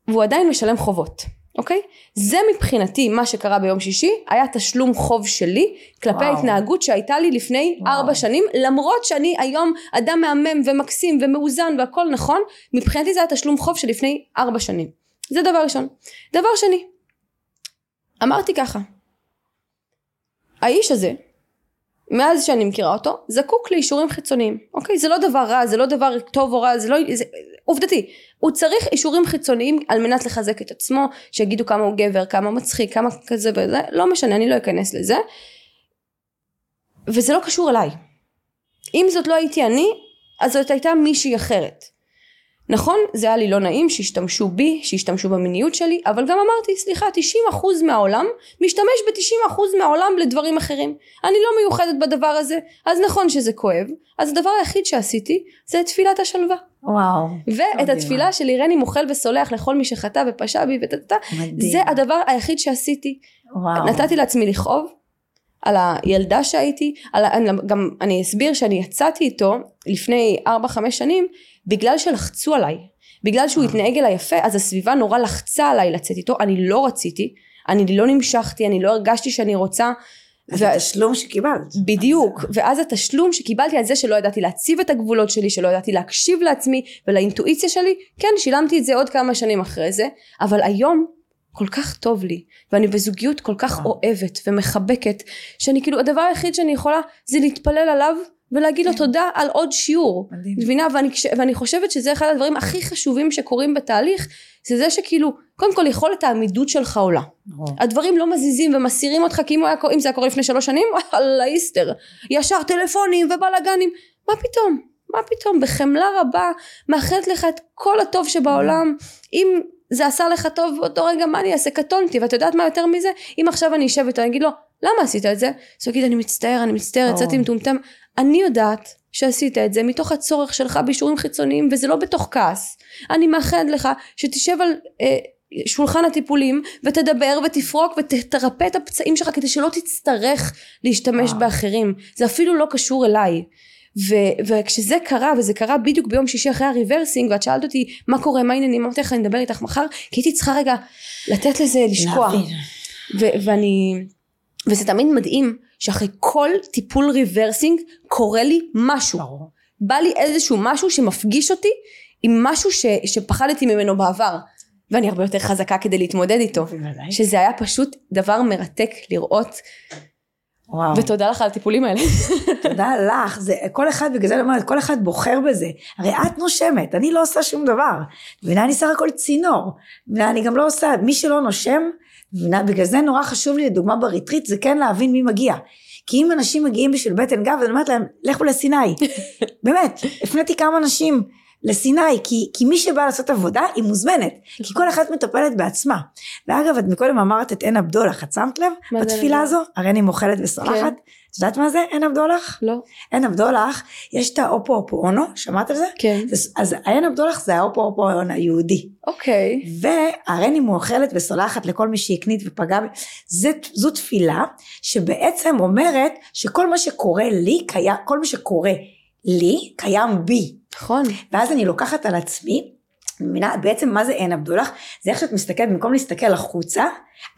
והוא עדיין משלם חובות, אוקיי? זה מבחינתי מה שקרה ביום שישי היה תשלום חוב שלי כלפי וואו. ההתנהגות שהייתה לי לפני. ארבע שנים למרות שאני היום אדם מהמם ומקסים ומאוזן והכל נכון מבחינתי זה היה תשלום חוב של לפני ארבע שנים זה דבר ראשון. דבר שני אמרתי ככה האיש הזה מאז שאני מכירה אותו זקוק לאישורים חיצוניים אוקיי זה לא דבר רע זה לא דבר טוב או רע זה לא זה עובדתי הוא צריך אישורים חיצוניים על מנת לחזק את עצמו שיגידו כמה הוא גבר כמה מצחיק כמה כזה וזה לא משנה אני לא אכנס לזה. וזה לא קשור אליי. אם זאת לא הייתי אני אז זאת הייתה מישהי אחרת נכון זה היה לי לא נעים שהשתמשו בי שהשתמשו במיניות שלי אבל גם אמרתי סליחה 90% מהעולם משתמש ב-90% מהעולם לדברים אחרים אני לא מיוחדת בדבר הזה אז נכון שזה כואב אז הדבר היחיד שעשיתי זה תפילת השלווה וואו. ואת. התפילה של אירני מוחל וסולח לכל מי שחטא ופשע בי וטטטה. זה הדבר היחיד שעשיתי וואו. נתתי לעצמי לכאוב על הילדה שהייתי, על גם אני אסביר שאני יצאתי איתו לפני 4-5 שנים בגלל שלחצו עליי, בגלל שהוא התנהג אליי יפה אז הסביבה נורא לחצה עליי לצאת איתו, אני לא רציתי, אני לא נמשכתי, אני לא הרגשתי שאני רוצה אז התשלום שקיבלת. בדיוק, ואז התשלום שקיבלתי על זה שלא ידעתי להציב את הגבולות שלי, שלא ידעתי להקשיב לעצמי ולאינטואיציה שלי, כן שילמתי את זה עוד כמה שנים אחרי זה, אבל היום כל כך טוב לי, ואני בזוגיות כל כך וואו. אוהבת ומחבקת, שאני כאילו הדבר היחיד שאני יכולה זה להתפלל עליו ולהגיד לו כן. תודה על עוד שיעור. מדהים. מבינה? ואני, ואני חושבת שזה אחד הדברים הכי חשובים שקורים בתהליך, זה זה שכאילו, קודם כל יכולת העמידות שלך עולה. ברור. הדברים לא מזיזים ומסירים אותך, כי אם, היה, אם זה היה קורה לפני שלוש שנים, וואלה איסטר. ישר טלפונים ובלאגנים. מה פתאום? מה פתאום? בחמלה רבה, מאחלת לך את כל הטוב שבעולם. אם זה עשה לך טוב באותו רגע, מה אני אעשה? קטונתי. ואת יודעת מה יותר מזה? אם עכשיו אני אשב איתו, אני אגיד לו, למה עשית את זה? אז הוא יגיד, אני מצטער, אני מצטער. יצאתי מטומטם. אני יודעת שעשית את זה מתוך הצורך שלך באישורים חיצוניים, וזה לא בתוך כעס. אני מאחלת לך שתשב על... אה, שולחן הטיפולים ותדבר ותפרוק ותרפא את הפצעים שלך כדי שלא תצטרך להשתמש וואו. באחרים זה אפילו לא קשור אליי ו- וכשזה קרה וזה קרה בדיוק ביום שישי אחרי הריברסינג ואת שאלת אותי מה קורה מה העניינים אמרתי לך אני אדבר איתך מחר כי הייתי צריכה רגע לתת לזה לשקוע. ו- ואני וזה תמיד מדהים שאחרי כל טיפול ריברסינג קורה לי משהו ברור. בא לי איזשהו משהו שמפגיש אותי עם משהו ש- שפחדתי ממנו בעבר ואני הרבה יותר חזקה כדי להתמודד איתו בוודאי. שזה היה פשוט דבר מרתק לראות וואו. ותודה לך על הטיפולים האלה תודה לך, זה, כל אחד, בגלל זה אני אומרת, כל אחד בוחר בזה. הרי את נושמת, אני לא עושה שום דבר. מבינה, אני סך הכל צינור. מבינה, אני גם לא עושה, מי שלא נושם, בגלל זה נורא חשוב לי, לדוגמה בריטריט, זה כן להבין מי מגיע. כי אם אנשים מגיעים בשביל בטן גב, אני אומרת להם, לכו לסיני. באמת, הפניתי כמה אנשים לסיני, כי, כי מי שבא לעשות עבודה, היא מוזמנת. כי כל אחת מטפלת בעצמה. ואגב, את מקודם אמרת את עין הבדולח, את שמת לב? בתפילה? הזו, הרי אני מוכלת וסולחת. כן. את יודעת מה זה עין הבדולח? לא עין הבדולח, יש את האופו אופואונו, שמעת על זה? כן זה- אז העין הבדולח זה האופו אופואונו היהודי. אוקיי והרי אני מאוכלת וסולחת לכל מי שהקנית ופגע בי. זה, זו תפילה שבעצם אומרת שכל מה שקורה לי, קיים, כל מה שקורה לי, קיים בי. נכון ואז אני לוקחת על עצמי, מבינה, בעצם מה זה עין הבדולח? זה איך שאת מסתכלת, במקום להסתכל החוצה,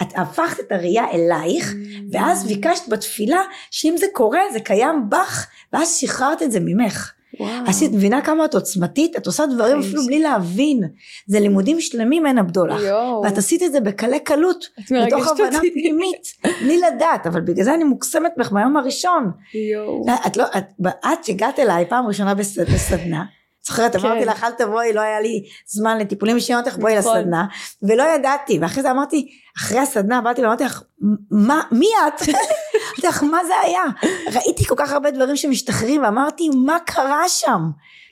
את הפכת את הראייה אלייך, ואז ביקשת בתפילה שאם זה קורה זה קיים בך, ואז שחררת את זה ממך. וואו אז את מבינה כמה את עוצמתית? את עושה דברים אפילו בלי להבין. זה לימודים שלמים עין הבדולח. ואת עשית את זה בקלי קלות, מתוך הבנה. פנימית, בלי לדעת, אבל בגלל זה אני מוקסמת ממך מהיום הראשון. יואו את לא, את, את שהגעת אליי פעם ראשונה בסד, בסדנה, זוכרת, כן. אמרתי לך אל תבואי, לא היה לי זמן לטיפולים אישיים, אמרתי לך בואי נכון. לסדנה, ולא ידעתי, ואחרי זה אמרתי, אחרי הסדנה באתי ואמרתי לך, מה, מי את? אמרתי לך, מה זה היה? ראיתי כל כך הרבה דברים שמשתחררים, ואמרתי, מה קרה שם?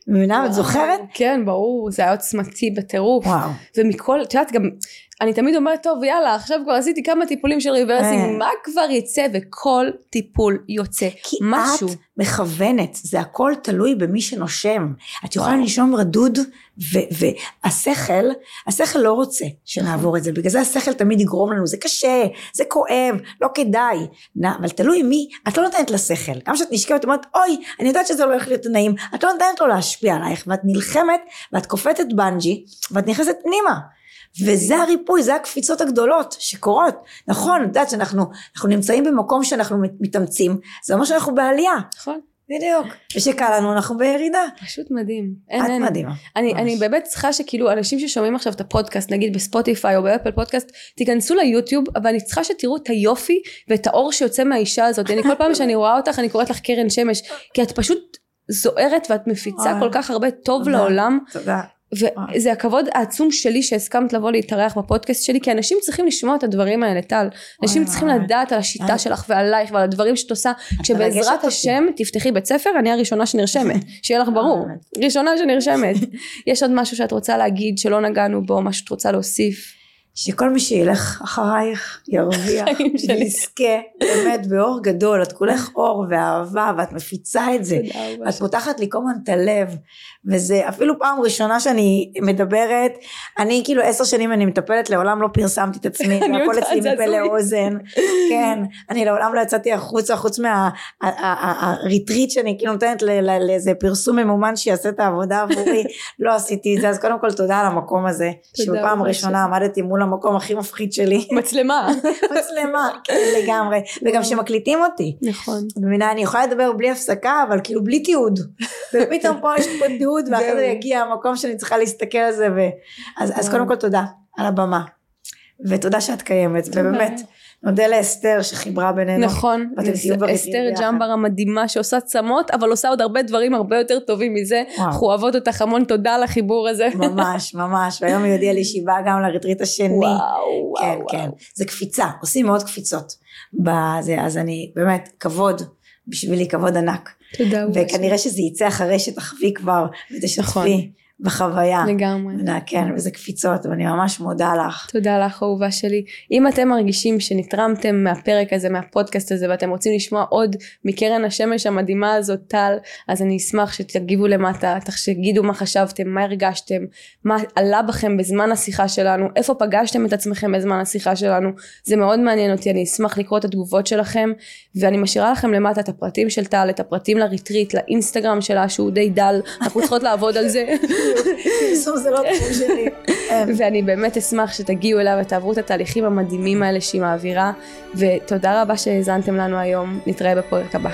מבינה, את. זוכרת? כן ברור זה היה עוצמתי בטירוף וואו. ומכל את יודעת גם אני תמיד אומרת טוב יאללה עכשיו כבר עשיתי כמה טיפולים של אה. ריברסינג מה כבר יצא וכל טיפול יוצא כי משהו את מכוונת, זה הכל תלוי במי שנושם. את יכולה. לנשום רדוד, והשכל, השכל לא רוצה שנעבור את זה, בגלל זה השכל תמיד יגרום לנו, זה קשה, זה כואב, לא כדאי. נע, אבל תלוי מי, את לא נותנת לשכל. גם כשאת נשכבת, את אומרת, אוי, אני יודעת שזה לא הולך להיות נעים, את לא נותנת לו להשפיע עלייך, ואת נלחמת, ואת קופצת בנג'י, ואת נכנסת פנימה. וזה הריפוי, זה הקפיצות הגדולות שקורות. נכון, את יודעת שאנחנו אנחנו נמצאים במקום שאנחנו מת- מתאמצים, זה אומר שאנחנו בעלייה. נכון בדיוק. ושקל לנו, אנחנו בירידה. פשוט מדהים אין את אין מדהימה. אני, ממש. אני באמת צריכה שכאילו אנשים ששומעים עכשיו את הפודקאסט נגיד בספוטיפיי או באפל פודקאסט תיכנסו ליוטיוב אבל אני צריכה שתראו את היופי ואת האור שיוצא מהאישה הזאת אני כל פעם שאני רואה אותך אני קוראת לך קרן שמש כי את פשוט זוהרת ואת מפיצה. כל כך הרבה טוב תודה. לעולם תודה. וזה הכבוד העצום שלי שהסכמת לבוא להתארח בפודקאסט שלי כי אנשים צריכים לשמוע את הדברים האלה טל. אנשים צריכים. לדעת על השיטה. שלך ועלייך ועל הדברים שאת עושה. כשבעזרת. השם תפתחי בית ספר אני הראשונה שנרשמת. שיהיה לך ברור. אה, ראשונה שנרשמת. יש עוד משהו שאת רוצה להגיד שלא נגענו בו משהו שאת רוצה להוסיף שכל מי שילך אחרייך ירוויח. ויזכה באמת באור גדול את כולך אור ואהבה ואת מפיצה את זה. את פותחת לי כל הזמן את הלב וזה אפילו פעם ראשונה שאני מדברת אני כאילו עשר שנים אני מטפלת לעולם לא פרסמתי את עצמי יודעת, אצלי מפה. לאוזן כן אני לעולם לא יצאתי החוצה חוץ מהריטריט שאני כאילו נותנת לאיזה פרסום ממומן שיעשה את העבודה עבורי לא עשיתי את זה אז קודם כל תודה על המקום הזה שבפעם רבה ראשונה עמדתי מול המקום הכי מפחיד שלי מצלמה מצלמה כן, לגמרי וגם שמקליטים אותי נכון את מבינה, אני יכולה לדבר בלי הפסקה, אבל כאילו בלי תיעוד. ופתאום פה יש פה תיעוד, ואחרי. זה יגיע המקום שאני צריכה להסתכל על זה. ו... אז. קודם כל תודה על הבמה. ותודה שאת קיימת, ובאמת, נודה לאסתר שחיברה בינינו. נכון, אסתר. ג'מבר המדהימה שעושה צמות, אבל עושה עוד הרבה דברים הרבה יותר טובים מזה. אנחנו אוהבות אותך המון, תודה על החיבור הזה. ממש, ממש, והיום היא הודיעה לי שהיא באה גם לריטריט השני. וואו, כן, וואו, כן, וואו. זה קפיצה, עושים מאוד קפיצות בזה, אז אני, באמת, כבוד, בשבילי כבוד ענק. תודה. וכנראה שזה יצא אחרי שתחווי כבר, נכון. בחוויה. לגמרי. כן, וזה קפיצות, ואני ממש מודה לך. תודה לך אהובה שלי. אם אתם מרגישים שנתרמתם מהפרק הזה, מהפודקאסט הזה, ואתם רוצים לשמוע עוד מקרן השמש המדהימה הזאת, טל, אז אני אשמח שתגיבו למטה, תגידו מה חשבתם, מה הרגשתם, מה עלה בכם בזמן השיחה שלנו, איפה פגשתם את עצמכם בזמן השיחה שלנו. זה מאוד מעניין אותי, אני אשמח לקרוא את התגובות שלכם, ואני משאירה לכם למטה את הפרטים של טל, את הפרטים לריטריט, לאינסטגרם שלה, שהוא די דל, אנחנו צריכות לעבוד על זה. פרסום זה לא תחום שלי. ואני באמת אשמח שתגיעו אליו ותעברו את התהליכים המדהימים האלה שהיא מעבירה ותודה רבה שהאזנתם לנו היום נתראה בפרק הבא.